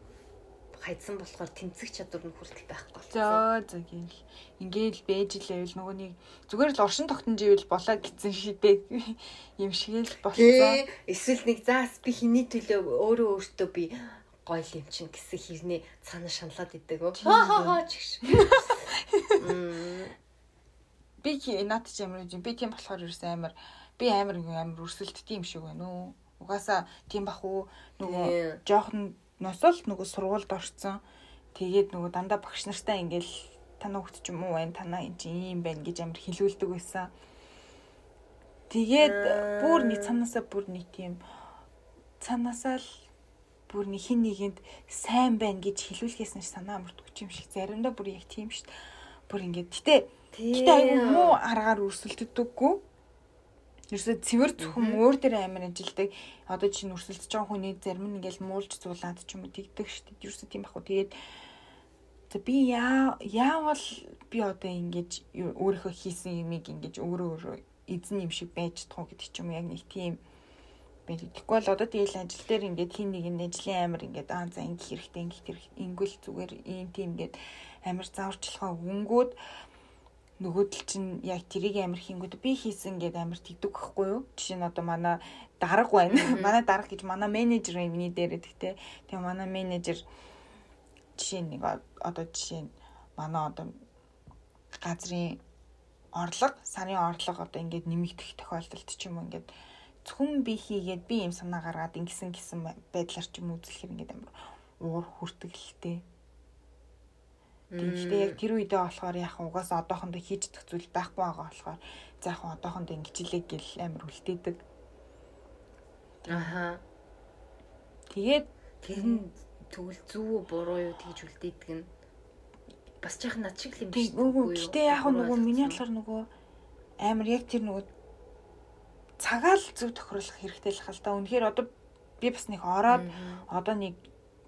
хайдсан болохоор тэмцэх чадвар нь хүртэл байхгүй болсон. Зөө зөө гэл ингээл бэж лээвэл нөгөө нэг зүгээр л оршин тогтнож ивэл болоо гэсэн шидээ юм шиг л болсон. Эсвэл нэг заас би хиний төлөө өөрөө өөртөө би гоё юм чин гэсэн хэрнээ цаана шаналаад идэг. Хаа хаа чигш. Би наад чи ямар юм би тийм болохоор ерөөс амар би амар амар өрсөлддөг юм шиг байна уу. Угаасаа тийм бах уу нөгөө жоохон носол нөгөө сургуульд орсон. Тэгээд нөгөө дандаа багш нартай ингээл танаа хөгт ч юм уу байна танаа энэ чинь ийм байна гэж амар хилүүлдэг байсан. Тэгээд бүр нэг цаанаасаа бүр нэг тийм цаанаасаа л бүр нэг хин нэгэнд сайн байна гэж хилүүлэхээс нь санаа мөрдөх юм шиг заримдаа бүр яг тийм шүү дээ. Бүр ингээд гэтээ гэтээ айгүй муу аргаар өрсөлддөггүй Ерөөсөө цэвэр зөвхөн өөр дээр амар ажилдаг. Одоо чинь өрсөлдөж байгаа хүний зарим нь ингээл муулж зуулаад ч юм уу тэгдэг шүү дээ. Ерөөсөө тийм баху. Тэгээд би яа яавал би одоо ингэж өөрийнхөө хийсэн юмыг ингэж өөрөө өөрөө эзэн юм шиг байж чадах уу гэдэг ч юм яг нэг тийм байж. Тэгэхгүй бол одоо тэгэл ажил дээр ингээд хин нэг нь ажлын амир ингээд аа за ингэх хэрэгтэй ингэх хэрэгтэй ингүүл зүгээр ийм тийм ингээд амир зааварчлахаа өнгөөд нөгөөдөл чинь яг тэрийг амир хийнгүүд би хийсэн гэдэг амир тэгдэг байхгүй юу? Жишээ нь одоо манай дарга байна. Манай дарга гэж манай менежер миний дээр гэхдээ тэгээ манай менежер жишээ нэг одоо жишээ нь манай одоо газрын орлого, сарын орлого одоо ингээд нэмэгдэх тохиолдолд ч юм уу ингээд зөвхөн би хийгээд би юм санаа гаргаад ингэсэн гэсэн байдлаар ч юм үзлэхээр ингээд амар уур хүртгэлтэй Тэгэхдээ яг тэр үедээ болохоор яг угаасаа одоохондоо хийж идэх зүйл байхгүй байгаа болохоор за яг одоохондоо ингэжлээ гэл амар үлдээдэг. Аха. Тэгээд тэр нь тэгвэл үү буруу юу тэгж үлдээдэг нь бас жаахан над шиг л юм биш үү? Гэтэ яг нөгөө миний болохоор нөгөө амар яг тэр нөгөө цагаал зөв тохируулах хэрэгтэй л хал та. Үнэхээр одоо би бас нэг ороод одоо нэг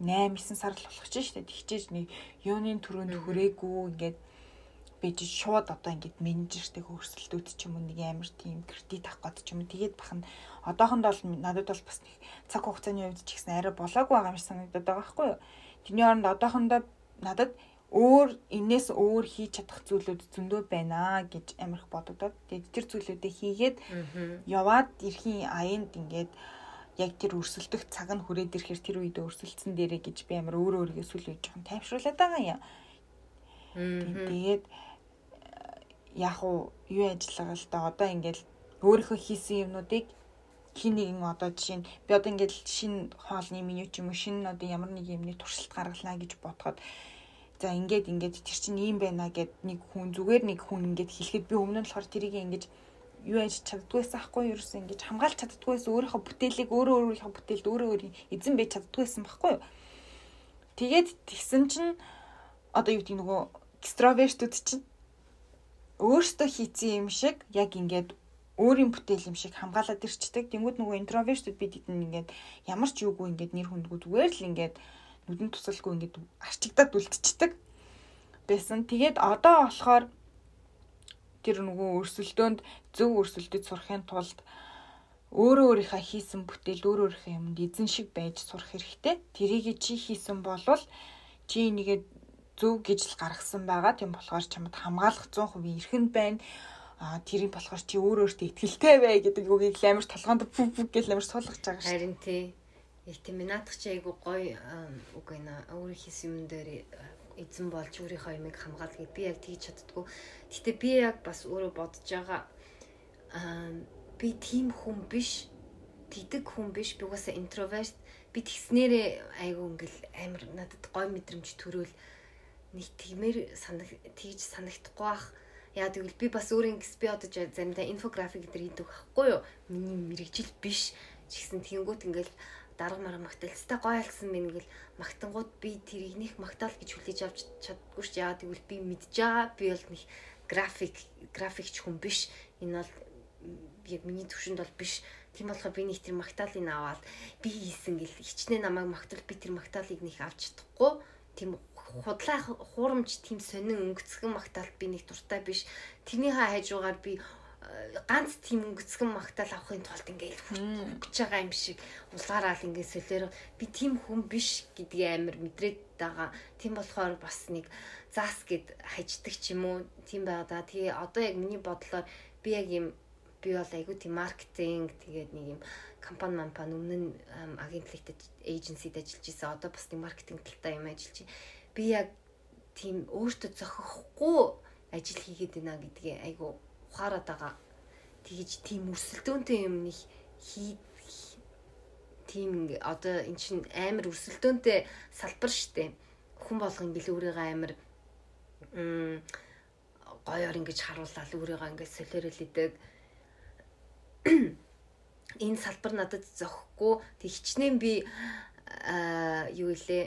8 9 сар л болох ч шүү дээ. Тэгчээж нэг юуны төрөнд хүрээгүй ингээд бэж шууд одоо ингээд менежертэй хөрсөлтүүд ч юм уу нэг амар тийм кредит авах гээд ч юм уу тэгээд бах нь одоохондоо бол надад бол бас нэг цаг хугацааны үед ч гэсэн арай болоогүй байгаа юм шиг санагдаад байгаа байхгүй юу. Тэний оронд одоохондоо надад өөр энээс өөр хийж чадах зүйлүүд зөндөө байна гэж амирх бодогдоод тэгээд тэр зүйлүүдээ хийгээд яваад эрхийн аянд ингээд яг тэр өрсөлдөх цаг нь хүрээд ирэхээр тэр үедээ өрсөлдсөн дээрээ гэж би амар өөрөө өөрийгөө сүл үе жоохон тайвшруулад байгаа юм. Тэгээд яг уу юу ажиллагаа л да одоо ингээд өөрийнхөө хийсэн юмнуудыг хин нэгэн одоо жишээ нь би одоо ингээд шинэ хоолны меню ч юм уу шинэ одоо ямар нэг юмны туршилт гаргалаа гэж бодоход за ингээд ингээд тэр чинь ийм байна гэд нэг хүн зүгээр нэг хүн ингээд хэлэхэд би өмнө нь болохоор тэрийг ингээд юу яаж чаддгүйсэн ахгүй юу ерөөсөн ингэж хамгаалж чаддгүйсэн өөрийнхөө бүтээлийг өөрөө өөрийнхөө бүтээлд өөрөө өөр эзэн байж чаддгүйсэн байхгүй юу тэгээд тэгсэн чинь одоо юу гэдэг нөгөө экстравертүүд чинь өөртөө хийцэн юм шиг яг ингээд өөрийн бүтээл юм шиг хамгаалаад ирчдэг. Тэнгүүд нөгөө интровертүүд бид эдэн ингээд ямар ч юугүй ингээд нэр хүндгүй зүгээр л ингээд нүдэн тусалгүй ингээд арчигдаад үлдчихдэг. Бэсэн. Тэгээд одоо болохоор тэр нөгөө өрсөлдөөнд зөв өрсөлдөж сурахын тулд өөрөө өөрийнхөө хийсэн бүтээл өөр өөрийнхөө юмд эзэн шиг байж сурах хэрэгтэй. Тэрийг чи хийсэн болвол чи нэгээд зөв гэж л гаргасан байгаа. Тийм болохоор чамд хамгаалах 100% эрхэнд байна. А тэрийг болохоор чи өөр өөртөө ихтгэлтэй бай гэдэг үгийг амар толгоонд бүг бүг гэж амар суулгаж байгаа шүү. Харин тий. Наадах чи айгу гоё үг байна. Өөрөө хийсэн юм дээр эзэн болж өөрийнхөө юмыг хамгаалгыг би яг тэгж чаддгүй. Гэтэ би яг бас өөрөө бодож байгаа аа би тийм хүн биш. Тэгдэг хүн биш. Би угаасаа интроверт. Би тэгснээрээ айгу ингээл амар надад гой мэдрэмж төрөөл нэг тиймэр санах тэгж санагдахгүй бах. Яа тэгвэл би бас өөрийн би одоо заримдаа инфографик гэдэг хийдэг байхгүй юу? Миний мэрэгжил биш. Чигсэн тэнгуут ингээл дарга марга магтаалцтай гоё алсан мэн гэл магтангууд би тэрийг нэх магтаал гэж хүлээж авч чаддгүй ш яа тэгвэл би мэдж байгаа. Би бол нэг график графикч хүн биш. Энэ бол яг миний төвшөнд бол биш. Тийм болохоор би нэг тэр магтаалыг аваад би хийсэн гэл хичнээн намайг магтвал би тэр магтаалыг нэг авч чадахгүй. Тийм худлаа хуурамч тийм сонин өнгөцгөн магтаалт би нэг дуртай биш. Тэрнийхээ хажуугаар би ганц тийм өнгөцгөн магтаал авахын тулд ингээл хүч байгаа юм шиг улгаараал ингээд солиор би тийм хүн биш гэдгийг амар мэдрээд байгаа. Тийм болохоор бас нэг заас гэд хаждаг ч юм уу тийм байгаа да. Тэгээ одоо яг миний бодлоор би яг юм би бол айгүй тийм маркетинг тэгээд нэг юм компани манпан өмнө нь агентлагт эйженсид ажиллаж исэн. Одоо бас нэг маркетинг талтай юм ажиллаж байна. Би яг тийм өөртөө зохиохгүй ажил хийгээд байна гэдгийг айгүй ухаарад байгаа. Тэгэж тийм өрсөлдөөнтэй юм нэг хий тийм одоо эн чин амар өрсөлдөөнтэй салбар штэ. Хүн болгон ингээл өөрийгөө амар гоёор ингэж харуулаад өөрийгөө ингэж солиорол идэг. Энэ салбар надад зохихгүй. Тэг хичнээн би юу илээ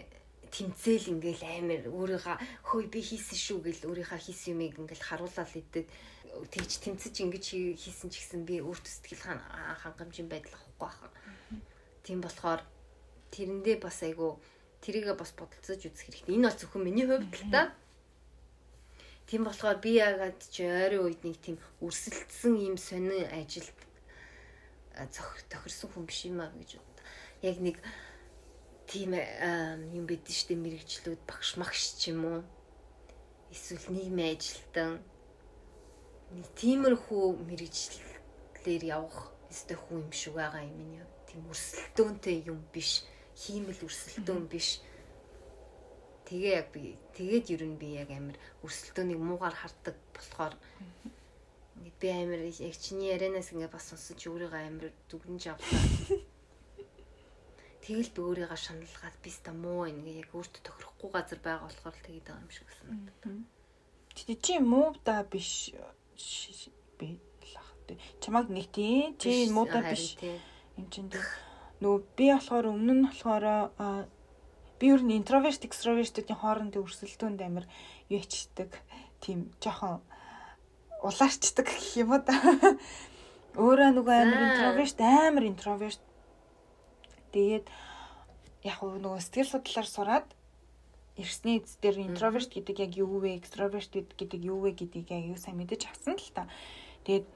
тэмцээл ингээл амар өөрийгөө хөөе би хийсэн шүү гэл өөрийнхөө хийсэн юмыг ингээл харуулаад идэг тэгж тэмцэж ингэж хийсэн ч гэсэн би өөртөө сэтгэл хангамжийн байдал авахгүй байхаа. Тийм болохоор тэрэндээ бас айгу тэрийгээ бас бодолцож үзэх хэрэгтэй. Энэ бол зөвхөн миний хувьд л та. Тийм болохоор би яагаад ч ойрын үед нэг тийм өрсөлдсөн юм сонин ажилд тохирсон хүн биш юм а гэж боддог. Яг нэг тийм юм байдэн штэ мэрэгчлүүд багш магш ч юм уу. Эсвэл нийгмийн ажилтан тиймэрхүү мэрэгчлэлээр явах өстэй хүн юм шиг байгаа юм энэ тийм өрсөлдөөнтэй юм биш. Хиймэл өрсөлдөөн биш. Тэгээ яг би тэгээд ер нь би яг амар өрсөлдөөнийг муугаар хардаг болохоор би амар яг чиний ярианаас ингээ бас сонсож өөрийгөө амар дүгнж авлаа. Тэгэл би өөрийгөө шаналгаад би ста муу ингээ яг өөртөө тохирохгүй газар байгаа болохоор тэгээд байгаа юм шиг санагдав. Тэгтээ чи муу да биш би лах тий. Чамаг нэг тий чи муудаа биш. Эм чин тий. Нөгөө би болохоор өмнө нь болохоор би ер нь интроверт экстровертийн хоорондын өрсөлдөөнд амар юу ячдаг. Тийм жоохон улаарчдаг гэх юм уу да. Өөрөө нөгөө амар интроверт амар интроверт. Тэгээд яг нөгөө сэтгэл судлаар сураад ирсний эз дээр интроверт гэдэг яг юу вэ, экстроверт гэдэг юу вэ гэдгийг яг юу сайн мэдэж авсан л та. Тэгээд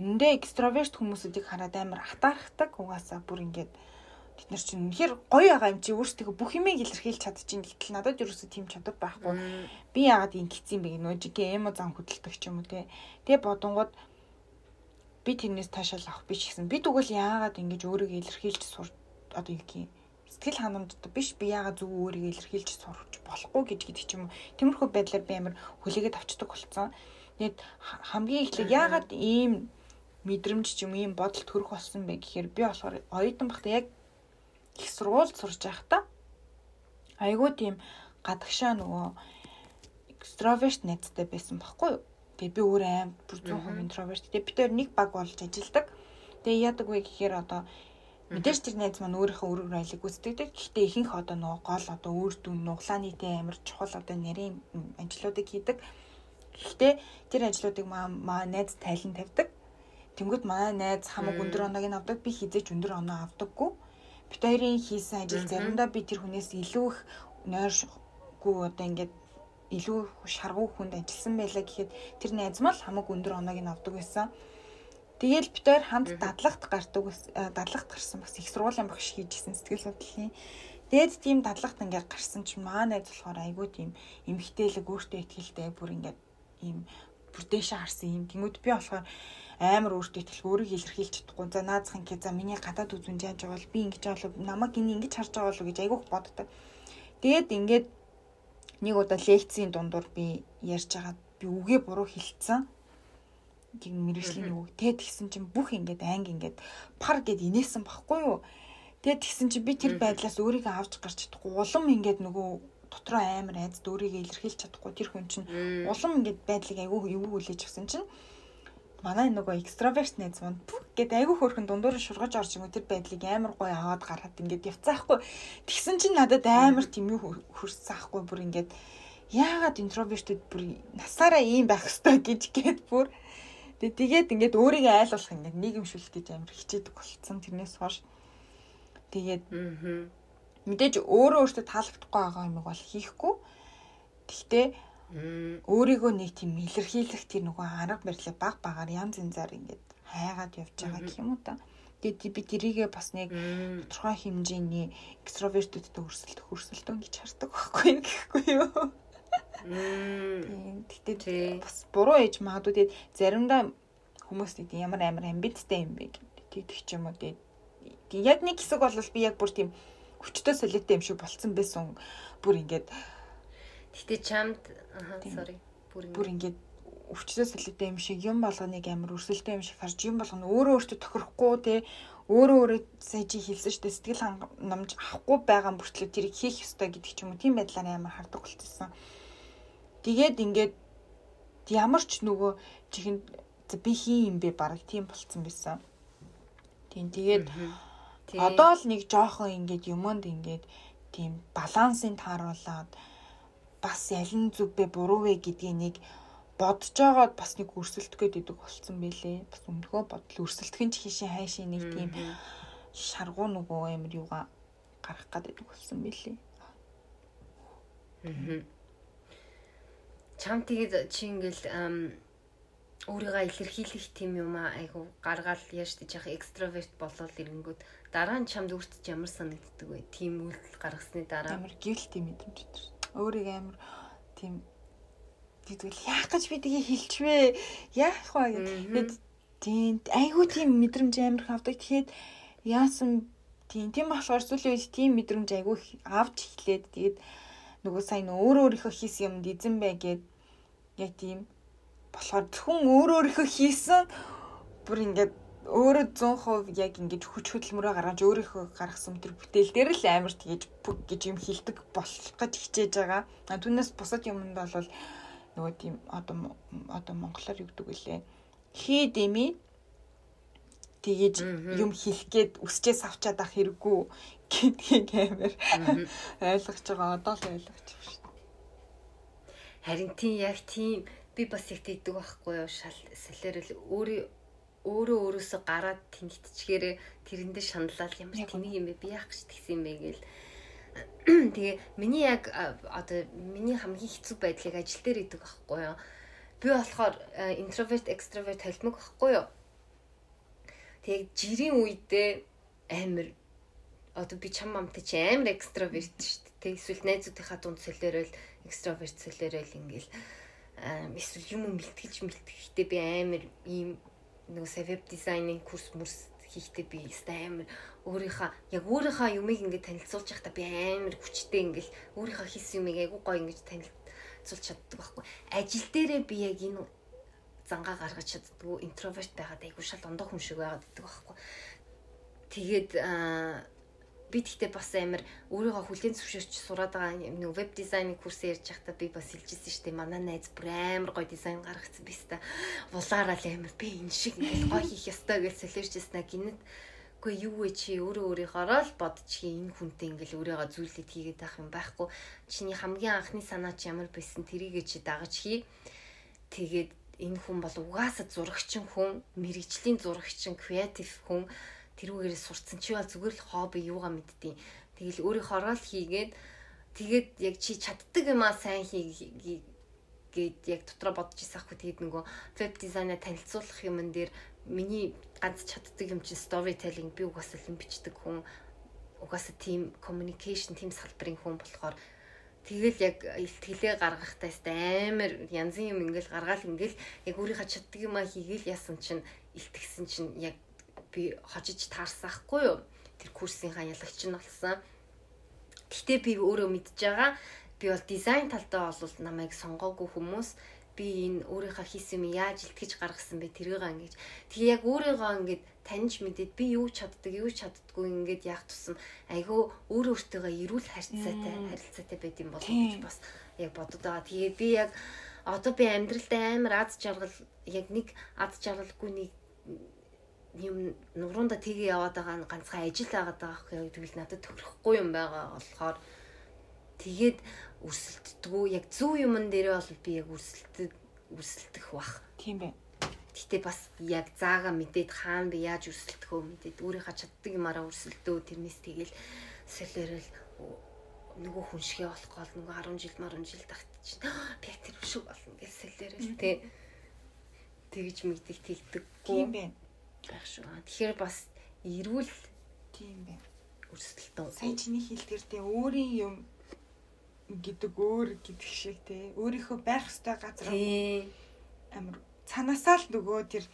үнэндээ экстроверт хүмүүсүүдийг хараад амар хатаархдаг. Угаасаа бүр ингээд бид нар чинь үнэхээр гоё байгаа юм чи өөрсдөө бүх юмыг илэрхийлж чадчихин гэтэл надад ерөөсөө тийм чадвар байхгүй. Би яагаад ингэсэн бэ нөө жиг эмо зам хөдөлдөг ч юм уу те. Тэгээ бодонгууд би тэрнээс таашаал авах биш гэсэн. Би тэгвэл яагаад ингэж өөрийгөө илэрхийлж сур одоо юу гэх юм сэтгэл ханамжтай биш би яагаад зүг өөрийгөө илэрхийлж сурч болохгүй гэж гэдэг ч юм уу. Тиймэрхүү байдлаар би амар хүлээгээд авчдаг болсон. Тэгээд хамгийн эхлээд яагаад ийм мэдрэмж ч юм ийм бодол төрөх болсон бэ гэхээр би болохоор оюутан багтаа яг их сургууль сурж байхдаа айгүй тийм гадагшаа нөгөө экстроверт найзтай байсан байхгүй юу. Тэгээ би өөр аим бүр 100% интроверт. Тэгээ бид хоёр нэг баг болж ажилладаг. Тэгээ яадаг вэ гэхээр одоо Мэдээж тэр найз маань өөрийнхөө өрөөр айлыг гүйцэтгэдэг. Гэхдээ ихэнх одоо нөгөө гол одоо өөр дүн нуглааны дэ амир чухал одоо нарийн ажлуудыг хийдэг. Гэхдээ тэр ажлуудыг маа найз тайлан тавьдаг. Тэнгүүд манай найз хамаг өндөр оноог нь авдаг. Би хизээч өндөр оноо авдаггүй. Бид хоёрын хийсэн ажил заримдаа би тэр хүнээс илүү их нойршгүй одоо ингээд илүү шаргуу хүнд ажилласан байлаа гэхэд тэр найз мал хамаг өндөр оноог нь авдаг байсан. Тэгээл хоёр хамт дадлагт гардаг дадлагт гарсан бас их сургуулийн багш хийжсэн сэтгэл судлалын. Дээд тийм дадлагт ингээд гарсан чинь маа найз болохоор айгүй тийм эмгтээлэг өөртөө ихтэй бүр ингээд ийм бүр дээшээ харсан юм. Тэнгүүд би болохоор амар өөртөө итгэл өөрийгөө илэрхийлж чадахгүй. За наазах ингээ за миний гадаад үзүн яаж байгаа бол би ингэж болов намайг ингэж харж байгаа болов гэж айгүйх боддог. Тэгээд ингээд нэг удаа лекцийн дундуур би ярьж байгаад би үгээ буруу хэлсэн. Тэг мэрэгжлийн үг. Тэгэд гисэн чинь бүх ингээд анги ингээд пар гэд инээсэн баггүй юу? Тэгэд гисэн чинь би тэр байдлаас өөрийгөө авч гарч чадахгүй. Улам ингээд нөгөө дотроо амар айц өөрийгөө илэрхийлж чадахгүй. Тэр хүн чинь улам ингээд байдлыг айгүй эвгүй хүлээж авсан чинь манай нөгөө экстраверт найз манд гэд айгүй хөөрхөн дундуур шургаж орж байгаа тэр байдлыг амар гоё аваад гараад ингээд явцаахгүй. Тэгсэн чинь надад амар тийм юу хөрсцаахгүй бүр ингээд яагаад интровертүүд бүр насаараа ийм байх ёстой? гэж гээд бүр тэгээд ингээд өөрийгөө айлуулах ингээд нийгэмшүүлэх гэж амар хичээдэг болцсон тэрнээс хойш тэгээд мэдээж өөрөө өөртөө таалагдахгүй байгаа юм бол хийхгүй. Гэхдээ өөрийгөө нэг тийм илэрхийлэх тэр нөгөө арга барилыг баг багаар янз янзаар ингээд хайгаад явж байгаа гэх юм уу та. Тэгээд би тэрийгээ бас нэг тодорхой хэмжээний экстравертүүдтэй өрсөлдөх хөрсөлтөн гэж хардаг байхгүй гэхгүй юу. Тийм. Тэгтээ бас буруу ээж магадгүй. Тэгээд заримдаа хүмүүс нэг ямар амар амбицтай юм бэ гэдэг ч юм уу. Тэгээд яг нэг хэсэг бол би яг бүр тийм хүчтэй солиотой юм шиг болцсон байсан. Бүр ингээд Гэтэ чамд аа sorry. Бүр ингээд өвчтөс солиотой юм шиг юм болгоныг амар өрсөлдөй юм шиг харж юм болгоно. Өөрөө өөртөө тохирохгүй те өөрөө өөрөө сая чи хэлсэн дээ. Сэтгэл хангамж авахгүй байгаа мөртлөө тэрийг хийх ёстой гэдэг ч юм уу. Тийм байдлаар амар хардаг болчихсон. Тэгээд ингээд ямар ч нөгөө чихэнд би хий юм бэ баг тийм болцсон байсан. Тийм тэгээд одоо л нэг жоохон ингээд юмд ингээд тийм балансыг тааруулаад бас ялан зүг бэ буруу вэ гэдгийг нэг бодож байгаад бас нэг өрсөлдөх гэдэг болцсон байлээ. Бас өмнөхөө бодол өрсөлдөх нь ч хийшээ хайшаа нэг тийм шаргуу нөгөө амир юугаа гарах гэдэг болсон байлээ. Чам тэгээд чи ингээл өөрийгөө илэрхийлэх тийм юм айгу гаргаал яаштай жах экстраверт болол ирэнгүүт дараа нь чамд өөртөө ямар санагддаг вэ? Тийм үйл гаргасны дараа? Ямар гівэлт юм мэдрэмж өдр. Өөрийг амар тийм тэгвэл яах гэж би тгийг хэлчихвэ яах вэ? гэдэг тийм айгүй тийм мэдрэмж амар хавдаг тэгэхэд яасан тийм тийм болохоор сүүлийн үед тийм мэдрэмж айгүй авч эхлээд тэгээд нөгөө сайн өөрөө өөрийнхөө хийсэн юмд эзэн бай гэд яг тийм болохоор зөвхөн өөрөө өөрийнхөө хийсэн бүр ингээд өөрөө 100% яг ингэж хүч хөдөлмөрөө гаргаж өөрийнхөө гаргасан тэр бүтээл дээр л амар тэгэж бүг гэж юм хилдэг болох гэж хичээж байгаа. А түүнээс бусад юмд бол нөгөө тийм одоо одоо монголоор юу гэдэг вүлээ. Хий дэмий тэгэж юм хэлэх гээд үсчээс авчаад ах хэрэггүй гэдгийг амар ойлгож байгаа. Одоо л ойлгож байна шүү дээ. Харин тийм яг тийм. Би бас их тэгдэг байхгүй юу? Шал солиорол өөрөө өөрөө өөрөөсөө гараад тэнэгтчгээрээ тэрэндээ шаналал ямар тэнийг юм бэ? Би яах гэж тэгсэн юм бэ гээл тэгээ миний яг одоо миний хамгийн хэцүү байдлыг ажил дээр идэг байхгүй юу? Би болохоор интроверт экстраверт холимог байхгүй юу? Тэгээ жирийн үедээ амар одоо би чам мамтай чи амар экстраверт шүү дээ эсвэл найзуудынхаа дунд солиорол экстраверт солиорол ингээл эсвэл юм мэлтгэж мэлтгэхдээ би амар ийм нөгөө веб дизайнинг курс мөрс хийхдээ би амар өөрийнхөө яг өөрийнхөө юмыг ингээд танилцуулж явахдаа би амар хүчтэй ингээд өөрийнхөө хийсэн юмыг айгуу гоё ингэж танилцуулж чаддаг байхгүй. Ажил дээрээ би яг энэ зангаа гаргаж чаддгүй интроверт байгаад айгуу шал ондоо хүн шиг байгаад байдаг байхгүй. Тэгээд аа би тэгтээ бас амар өөрийгөө хүлээн зөвшөөрч сураад байгаа нэг веб дизайны курс ярьж байхдаа би бас хэлжсэн шүү дээ. Манай найз бүр амар гоё дизайн гаргацсан би хэвээр улаараа л амар би энэ шиг гоё хийх ёстой гэж солиорчсэн гинэт. Гэхдээ юу вэ чи өөрөө өөрийнхөө л бодчих энэ хүнтэй ингээл өөрийгөө зүйлээд хийгээд байх юм байхгүй. Чиний хамгийн анхны санаа чи ямар байсан тэрийгэ чи дагаж хий. Тэгээд энэ хүн бол угаасаа зурагчин хүн, мэрэгжлийн зурагчин, креатив хүн тэрүүгээрээ сурцсан. Чи бол зүгээр л хобби юугаа мэдтiin. Тэгэл өөрийнхөө орол хийгээд тэгээд яг чи чаддаг юмаа сайн хий гээд яг дотроо бодож ирсаахгүй тэгээд нөгөө веб дизайнаа танилцуулах юмн дээр миний ганц чаддаг юм чинь storytelling. Би угаасаа л бичдэг хүн угаасаа team communication team салбарын хүн болохоор Тэгэл яг ихтгэлээ гаргахтаа амар янзын юм ингээл гаргаал ингээл яг өөрийнхөө чаддаг юм а хийгээл яасан чинь илтгэсэн чинь яг би хожиж таарсаахгүй юу. Тэр курсынхаа ялагч нь болсон. Гэхдээ би өөрөө мэдж байгаа би бол дизайн талдаа бол намайг сонгоогүй хүмүүс би энэ өөрийнхөө хийсэн юм яаж илтгэж гаргасан бэ тэрийг ингэж тэгээ яг өөрийгөө ингэж таньж мэдээд би юу чаддаг, юу чаддгүй ингээд яах тусам айгүй өөр өөртөөгөө эрүүл харьцаатай харилцаатай байд юм болов гэж бас яг бодод байгаа. Тэгээ би яг одоо би амьдралдаа амар аз жаргал яг нэг аз жаргалгүй нэг юм нуруунд тгээ яваад байгаа нь ганцхан ажил байгаад байгаа хэрэг тэгвэл надад тохирохгүй юм байгаа болохоор тэгээд өрсөлддгүү яг зөв юмн дээрээ бол би яг өрсөлдөд өрсөлдөх бах. Тийм бай. Гэтэ бас яг заагаа мэдээд хаана би яаж өрсөлдөхөө мэдээд өөрийнхөө чаддаг юмараа өрсөлдөө тэрнээс тэгэл солиорол нөгөө хүн шигээ болох гол нөгөө 10 жил 10 жил тагтчихна. Би тэр шиг болно гэж солиорол тэ. Тэгж мэддэг тэгдэггүй. Тийм байна. Байх шүү. Тэгэхээр бас эрүүл тийм байна. Өрсөлдөө. Сайн чиний хэлдгэр тэ өөрийн юм гэдэг өөр гэдэг шиг те өөрийнхөө байх ёстой газар амар цанаасаа л нөгөө тэр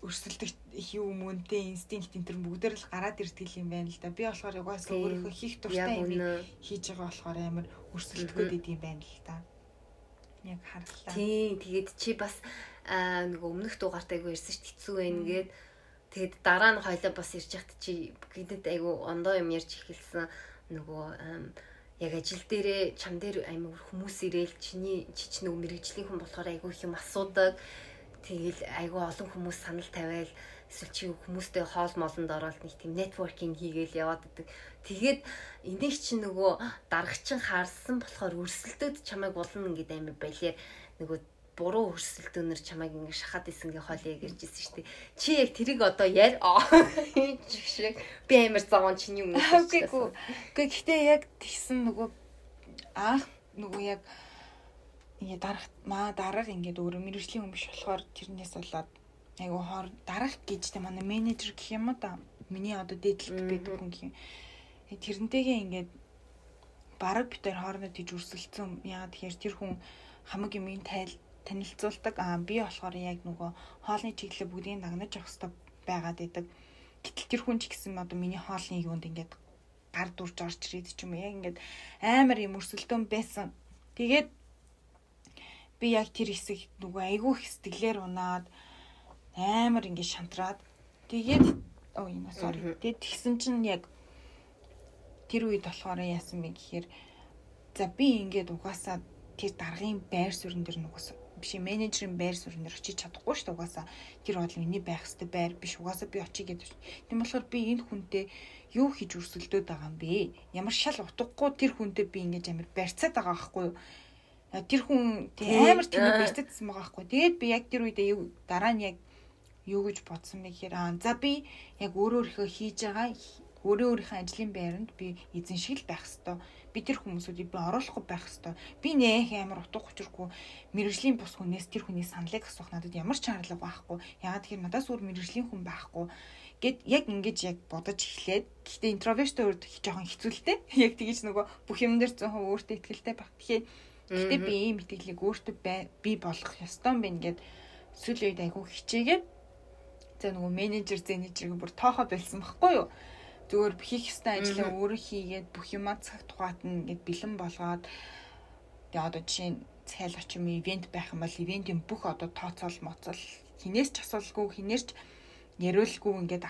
өрсөлдөх юм үнтэй инстинкт энэ төр бүгдээр л гараад ирдэг юм байна л да. Би болохоор угаасаа өөрийнхөө хийх дуртай юм хийж байгаа болохоор амар өрсөлдөхөд идэм байна л да. Яг харлаа. Тийм тэгээд чи бас нөгөө өмнөх дугаарт айгу ирсэн шүү хэцүү байна гээд тэгээд дараа нь хоёлоо бас ирж яхад чи гэдэд айгу ондоо юм ярьж эхэлсэн нөгөө яг ажил дээрээ чам дээр амир хүмүүс ирээл чиний чич нэг мэрэгжлийн хүн болохоор айгүй их юм асуудаг. Тэгэл айгүй олон хүмүүс санал тавиал эсвэл чи хүмүүстэй хоол молонд ороод нэг тийм нэтворкинг хийгээл яваад идэг. Тэгээд энийг чи нөгөө дарагчин харсан болохоор өрсөлдөд чамайг болно ингээд амир балиар нөгөө буруу хөрсөлтөөнөр чамайг ингэ шахаад исэнгээ хоолё гэрж ирсэн шүү дээ. Чи яг тэрийг одоо яар шиг би амар зовон чиний өмнө. Үгүй ээ. Гэхдээ яг тэгсэн нөгөө анх нөгөө яг ингэ дарах маа дарах ингээд өөрөө мэрэгжлийн хүн биш болохоор тэрнээс болоод айгу хоор дарах гэж тэ манай менежер гэх юм да. Миний одоо дээдлэлт байдаг хүн гэх юм. Э, тэрнтэйгээ ингээд бараг битэр хоорондоо тийж өрсөлдсөн. Яагаад тэгэхээр тэр хүн хамаг юм тайл танилцуулдаг. Аа би болохоор яг нөгөө хоолны чиглэлээ бүгдийг нагнаж авах хэрэгтэй байгаад байдаг. Гэтэл тэр хүн ч гэсэн одоо миний хоолны юунд ингээд гар дүрж орж ирээд ч юм уу яг ингээд амар юм өрсөлдөөн байсан. Тэгээд би яг тэр хэсэг нөгөө айгүй их сэтгэлээр унаад амар ингээд шантраад тэгээд оо энэ sorry. Тэгээд тэгсэн чинь яг тэр үед болохоор яасан бэ гэхээр за би ингээд угаасаа тэр даргын байр суурин дээр нугас биш менежерийн байр суурин дээр очиж чадахгүй шүү дээ угаасаа тэр бол миний байх ёстой байр биш угаасаа би очиж гэдэг. Тийм болохоор би энэ хүнтэй юу хийж өрсөлдөөд байгаа юм бэ? Ямар шал утгагүй тэр хүнтэй би ингэж амир барьцаад байгаа байхгүй юу? Тэр хүн амар тийм барьцаадсан байгаа байхгүй. Тэгээд би яг тэр үедээ дараа нь яг юу гэж бодсон бэ гэхээр аа за би яг өөрөө өөрийнхөө хийж байгаа өөрөө өөрийнхөө ажлын байранд би эзэн шиг л байх ёстой би тэр хүмүүсүүдийг би оруулахгүй байх хэвээр. Би нэх амар утга учиргүй мэрэгжлийн бус хүнээс тэр хүний саналыг асуух надад ямар ч шаардлага байхгүй. Ягаад тэгэхээр надаас өөр мэрэгжлийн хүн байхгүй гэд яг ингэж яг бодож эхлээд гэхдээ интроверттэй өөр жоохон хэцүүлтэй. Яг тэгэж нөгөө бүх юм дээр 100% өөртөө ихтэй байх. Тэгэхээр гэхдээ би ийм итгэлийг өөртөө би болгох ёстой юм байна гэд сүүлийн үед айгүй хичээгээд за нөгөө менежер зэнежерийг бүр тоохоо болсон байхгүй юу? Зүгээр хийх ёстой ажлаа өөрөө хийгээд бүх юмаа цаг тухайд нь ингээд бэлэн болгоод тэгээ одоо жишээ нь цайл очим ивент байх юм бол ивентийн бүх одоо тооцоол моцол хинээс ч асуулгүй хинээс ч яриулгүй ингээд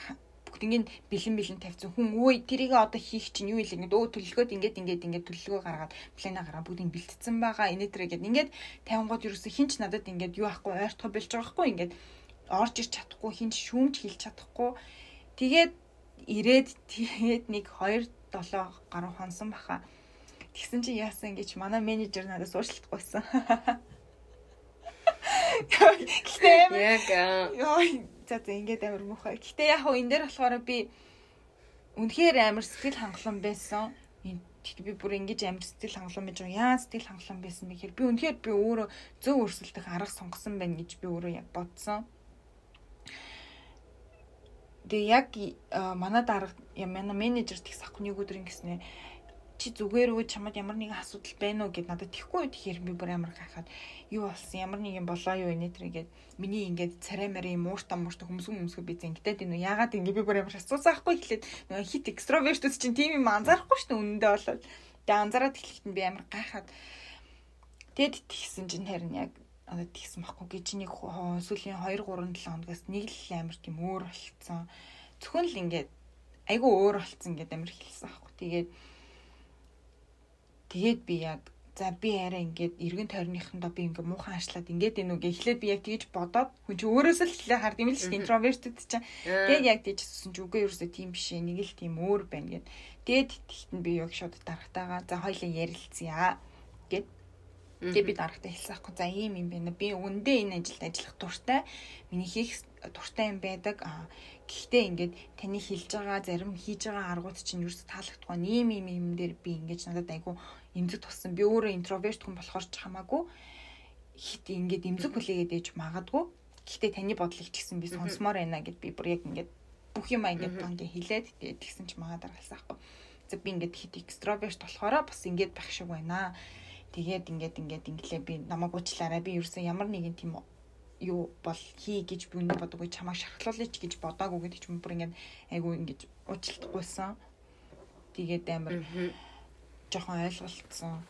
бүгднийг бэлэн бэлэн тавьсан. Хүн өө тэрийг одоо хийх чинь юу илээ ингээд өө төлөлгөөд ингээд ингээд ингээд төлөлгөө гаргаад плана гараа бүгдийг бэлтцсэн байгаа инээдрэ гэдэг ингээд тавингууд ерөөсө хинч надад ингээд юу ахгүй ойртоо билж байгаа хгүй ингээд орж ир чадахгүй хинч шүүмж хэлж чадахгүй. Тэгээд ирээд тэгээд нэг 2 7 гаруй хонсон баха. Тэгсэн чи яасан гэж манай менежер надаас уушлах гойсон. Гэхдээ амар Яг ёо за за ингээд амар муухай. Гэхдээ яг хөө энэ дээр болохоор би үнэхээр амар сэтгэл хангалуун байсан. Тэгэхдээ би бүр ингэж амар сэтгэл хангалуун байж байгаа. Яа сэтгэл хангалуун байсан бэ гэхээр би үнэхээр би өөрөө зөв өрсөлдөх арга сонгосон байна гэж би өөрөө яг бодсон. Тэгээ яг манай дарга манай менежер тэгс ахгүй нэг өдөр ингэснэ чи зүгээр үү чамд ямар нэгэн асуудал байна уу гэд надад тэхгүй тэгэхээр би бүр амар гайхаад юу болсон ямар нэг юм болоо юу инээ тэр ингээд миний ингээд царай мари муурта муурта хүмүүсгүй хүмүүсгүй би зингтээд энэ яагаад ингэ би бүр амар асууцаахгүй хэлээд нөгөө хит экстровертус чинь тийм юм анзаарахгүй шүү дээ үнэндээ болоод. Тэгээ анзаараад эхлэхэд би амар гайхаад. Тэгэд тэгсэн чинь харин яг одоо тэгсэн байхгүй гэж нэг сүүлийн 2 3 7 хоногоос нэг л амар тийм өөр болцсон. Зөвхөн л ингээд айгүй өөр болцсон гэдэг амар хэлсэн байхгүй. Тэгээд Тэгээд би яг за би арай ингээд эргэн тойрныхондоо би ингээд муухан ашлаад ингээд энэ үгээ эхлээд би яг тэгж бодоод хүн чи өөрөөсөө л хэлээ хард юм л шүү дээ. Интровертэд чинь тэгээд яг тийжсэн чи үгүй ерөөсөө тийм биш нэг л тийм өөр байна гэд. Тэгээд тэгт нь би яг шууд дарагтайгаа за хоёлаа ярилцъя Тэгээд би дарагтай хэлсэн аахгүй за ийм юм байна. Би өндөө энэ ажилд ажиллах дуртай. Миний хийх дуртай юм байдаг. Аа гэхдээ ингээд таны хэлж байгаа зарим хийж байгаа аргууд чинь юу ч таалагдахгүй. Ийм ийм юм дээр би ингээд надад айгу эмзэг туссан. Би өөрөө интроверт хүн болохоор ч хамаагүй хит ингээд эмзэг хүлээгээд ээж магадгүй. Гэхдээ таны бодлыг ч гэсэн би сонсомоор байна гэд би бүр яг ингээд бүх юм ингээд банк хэлээд тэгээд тэгсэн ч магаа дараалсан аахгүй. За би ингээд хит экстроверт болохоор бас ингээд байх шиг байна. Тэгээд ингээд ингээд инглээ би намайг уучлаарай. Би ерөөсөн ямар нэгэн тийм юу бол хий гэж би үнэ бодоггүй чамайг шархлуулъя ч гэж бодоагүй гэдэг ч юм бүр ингээд айгу ингээд уучлалтгүйсэн. Тэгээд амар жоохон ойлголцсон.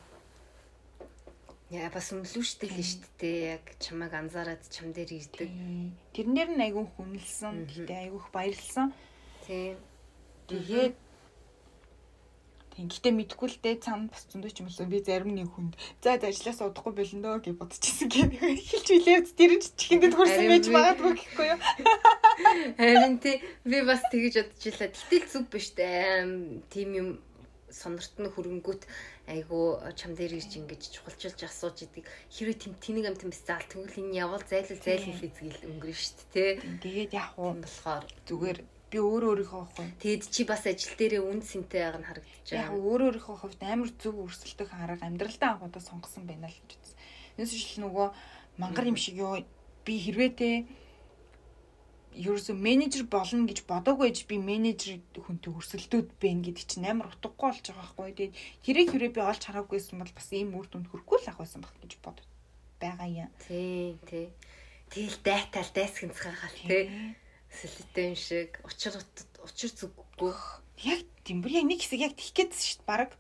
Яа бас өмлүүштэй л шүү дээ. Яг чамайг анзаараад чам дээр ирдэг. Тэрнэр нь айгу хүнэлсэн. Тэгтээ айгуух баярлсан. Тийм. Тэгээд тийм гэтээ мэдгүй л дээ цаана бас зөндөө ч юм болсон. Би зарим нэг хүнд за ажилласаа удахгүй болондоо гэж бодчихсон гэдэг. Эхэлж билээ тэр ч чихэндээ хүрсэн байж магадгүй гэхгүй юу. Харин тий би бас тэгэж бодож илаа. Гэтэл зүг биш дээ. Тийм юм сонорт нь хөрөнгөт айгу чам дээр ирж ингэж чухалчилж асууж идэг. Хэрвээ тэм тэнийг ам тэм заал тэгвэл энэ явал зайлал зайл хийх згийл өнгөрөн штт те. Тэгээд яг уу болохоор зүгээр би өөрөө өөрийнхөө хувьд тэгэд чи бас ажил дээрээ үн сэнтэй байг нь харагдаж яг байгаа. өөрөө өөрийнхөө хувьд амар зөв өрсөлдөх арга амьдралдаа анхудаа сонгосон байна л гэж үзсэн. Юус шил нөгөө мангар юм шиг юу би хэрвээ те ерөөсө менежер болно гэж бодоогүй гэж би менежер хүнтэй өрсөлдөөд байна гэдэг чинь амар утгагүй болж байгаа байхгүй. Тэгээд тэрийг хэрвээ би олж хараагүйсэн бол бас ийм үр дүнд хүрэхгүй л ах байсан баг гэж бод байгаа юм. Тий, тий. Тэгэл дайтал дайсгэнцгаагаал тий. Сэлэтэй юм шиг учир учир зүггүй. Яг тийм бүр яг нэг хэсэг яг тих гээдсэн шүү дээ. Бараг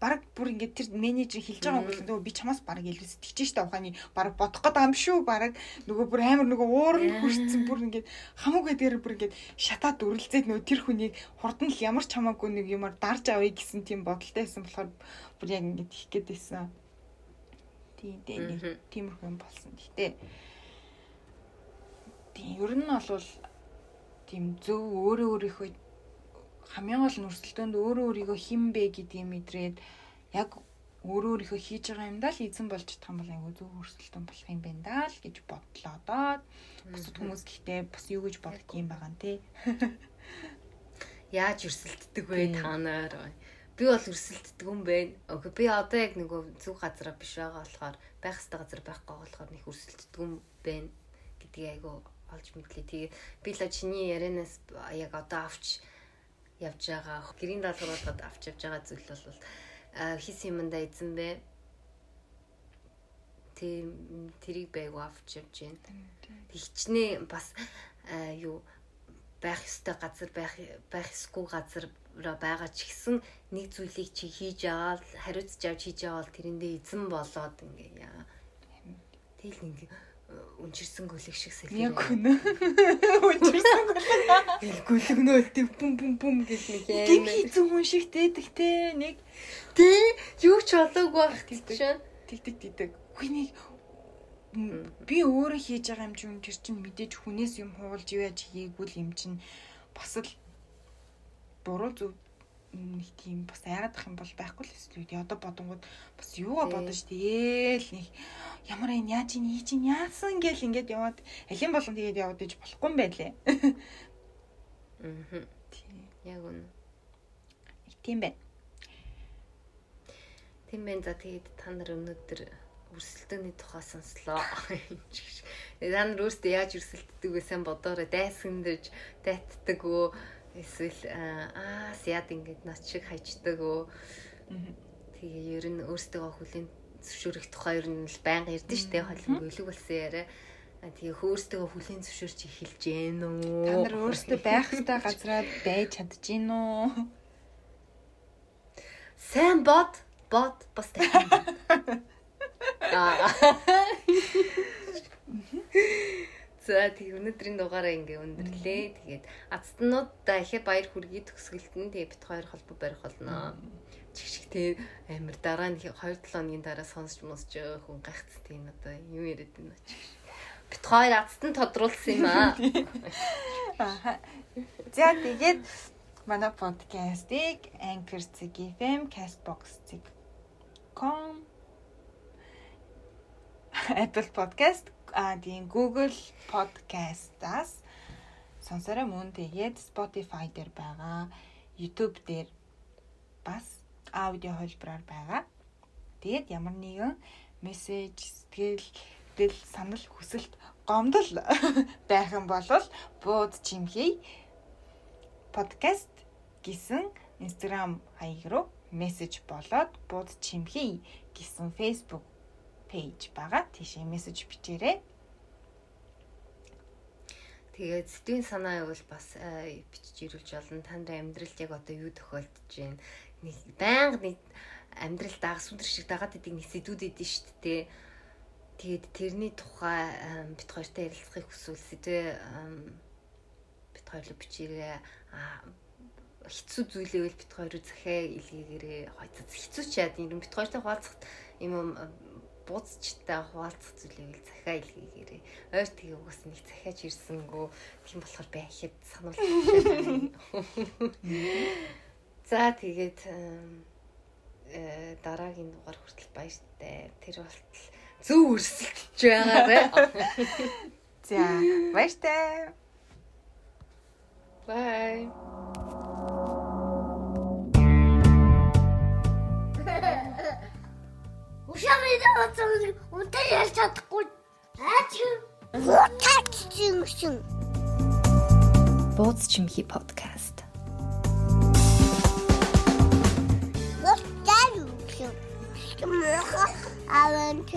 бараг бүр ингээд тэр менежер хэлж байгаа юм бол нөгөө би чамаас бараг илүү сэтгэж штэ ухааны бараг бодох гээд байгаа юм шүү бараг нөгөө бүр амар нөгөө уур нь хүрсэн бүр ингээд хамаагүй дээр бүр ингээд шатаад үрэлзээд нөгөө тэр хүнийг хурдан л ямар ч хамаагүй нэг юмар дарж авъя гэсэн тийм бодолтой байсан болохоор бүр яг ингээд их гээд байсан. Тийм дээ нэг тиймэрхүү юм болсон. Гэтэ тийм ер нь бол тийм зөв өөрөө өөрийнхөө хамгийн гол нь өрсөлдөөнд өөрөө өөрийгөө хин бэ гэдгийг мэдрээд яг өөрөө өөрийнхөө хийж байгаа юмдаа л эзэн болж чадах юм бол айгүй зөв өрсөлдөөн болох юм байна даа л гэж бодлоо доо. Бусад хүмүүс гэхдээ бас юу гэж бодох юм байгаа юм те. Яаж өрсөлддөг вэ та нар? Би бол өрсөлддөг юм байна. Окей, би одоо яг нөгөө зүг газараа биш байгаа болохоор байх хэвээр газар байхгүй болохоор нэг өрсөлддөг юм байна гэдгийг айгу олж мэдлээ. Тэгээ би л чиний ярианаас яг одоо авч явж байгаа гэрийн даалгавраад авч явж байгаа зүйл бол хис юмдаа эзэн бэ. Тийм тэрийг байгуу авч явж байна. Тэгчнээ бас юу байх ёстой газар байх байх ёсгүй газар байгаа ч гэсэн нэг зүйлийг чи хийж аваад хариуцж авч хийж аваад тэрэндээ эзэн болоод ингээ яа. Тэгэл ингээ үнчирсэн гөлөг шиг сэлээ. Яг үнэ. Үнчирсэн гөлөг. Гөлөгнөөл тэг бум бум бум гэж нэг Гин хийцэн хүн шиг дээдэг те нэг тий юу ч болоогүй байх гэж тэг тэг тэг. Хүнийг би өөрөө хийж байгаа юм чинь тэр чинь мэдээж хүнээс юм хуулж яаж хийгээгүй л юм чинь бас л буруу зөв нэг тийм бас айгаадах юм бол байхгүй л эсвэл үү. Одоо бодонгууд бас юугаа бодож тэгээл нэг ямар энэ яаж ин ий чинь яасан гэл ингээд яваад алин болон тэгээд яваад иж болохгүй юм байлээ. Мгм. Тий. Яг үнэ. Тийм байна. Тийм байна. За тэгээд та нар өнөөдөр өрсөлдөөний тухай сонслоо. Та нар өөрсдөө яаж өрсөлддөг вэ сайн бодоорой. Дайсандж, дайтдаг уу? Эсвэл аа яад ингэж над шиг хайчдаг уу? Тэгээ ер нь өөрсдөө хүлийн зөвшөөрөх тухай ер нь л байнга ярьдэн штэ холбоо өлөг болсон яриа. Тэгээ өөрсдөө хүлийн зөвшөөрч эхэлж гэн үү? Та нар өөрсдөө байх ёстой газраа байж чадчихээн үү? сайн бод бод бас тань. Аа. За тэг өнөөдрийн дугаараа ингээ өндөрлөө. Тэгээд ацтнуудаа ихе баяр хүргэе төгсгөлтөн тэгээ бит хоёр холбоо барих болно. Чигшиг те амир дараа нь 2 7 хоногийн дараа сонсч байгаа хүн гайхц тийм одоо юу яриад байна ч. Бит хоёр ацтан тодруулсан юм аа. Аха. За тэгээд манай подкастыг Anchor FM, Castbox com Apple Podcast а тийм Google Podcast-аас сонсороо мөн тэгээд Spotify дээр байгаа, YouTube дээр бас аудио хөлбраар байгаа. Тэгээд ямар нэгэн мессеж, сэтгэл, тэл санал хүсэлт гомдол байх юм бол бууд чимхий подкаст гэсэн Instagram хаяг руу мессеж болоод бууд чимхий гэсэн Facebook пэйж байгаа. Тийшээ мессеж бичээрэй. Тэгээд сэтгэн санаа явал бас э, бичиж ирүүлж болно. Та нарын амьдралд яг одоо юу тохиолдож байна? Нэг байнга нэг амьдрал дагас өдр шиг дагаад идэг нэг сэдвүүд идэв шүү дээ. Тэгээд тэрний тухай бит хоёртой ярилцахыг хүсвэл сэдвээ бит хоёрлоо бичээрэй. Аа хэцүү зүйлээвэл бит хоёроо захиа илгээгээрээ хойцоо хэцүү ч яа юм бит хоёртой хуваалцах юм юм бууцчтай хуваалцах зүйлээвэл захиа илгээгээрээ ойр тэгээ угаас нэг захиач ирсэнгөө тийм болохоор байхад сануулж За тэгээд э дараагийн дугаар хүртэл баяртай. Тэр болтол зөв өрсөлдөж байгаарай. За, баяртай. Bye. Ушааны даацсан үнтэй ярьж чадахгүй. Аач. Утаач чинь шин. Бууз чимхи подкаст. Утаач шин. Авант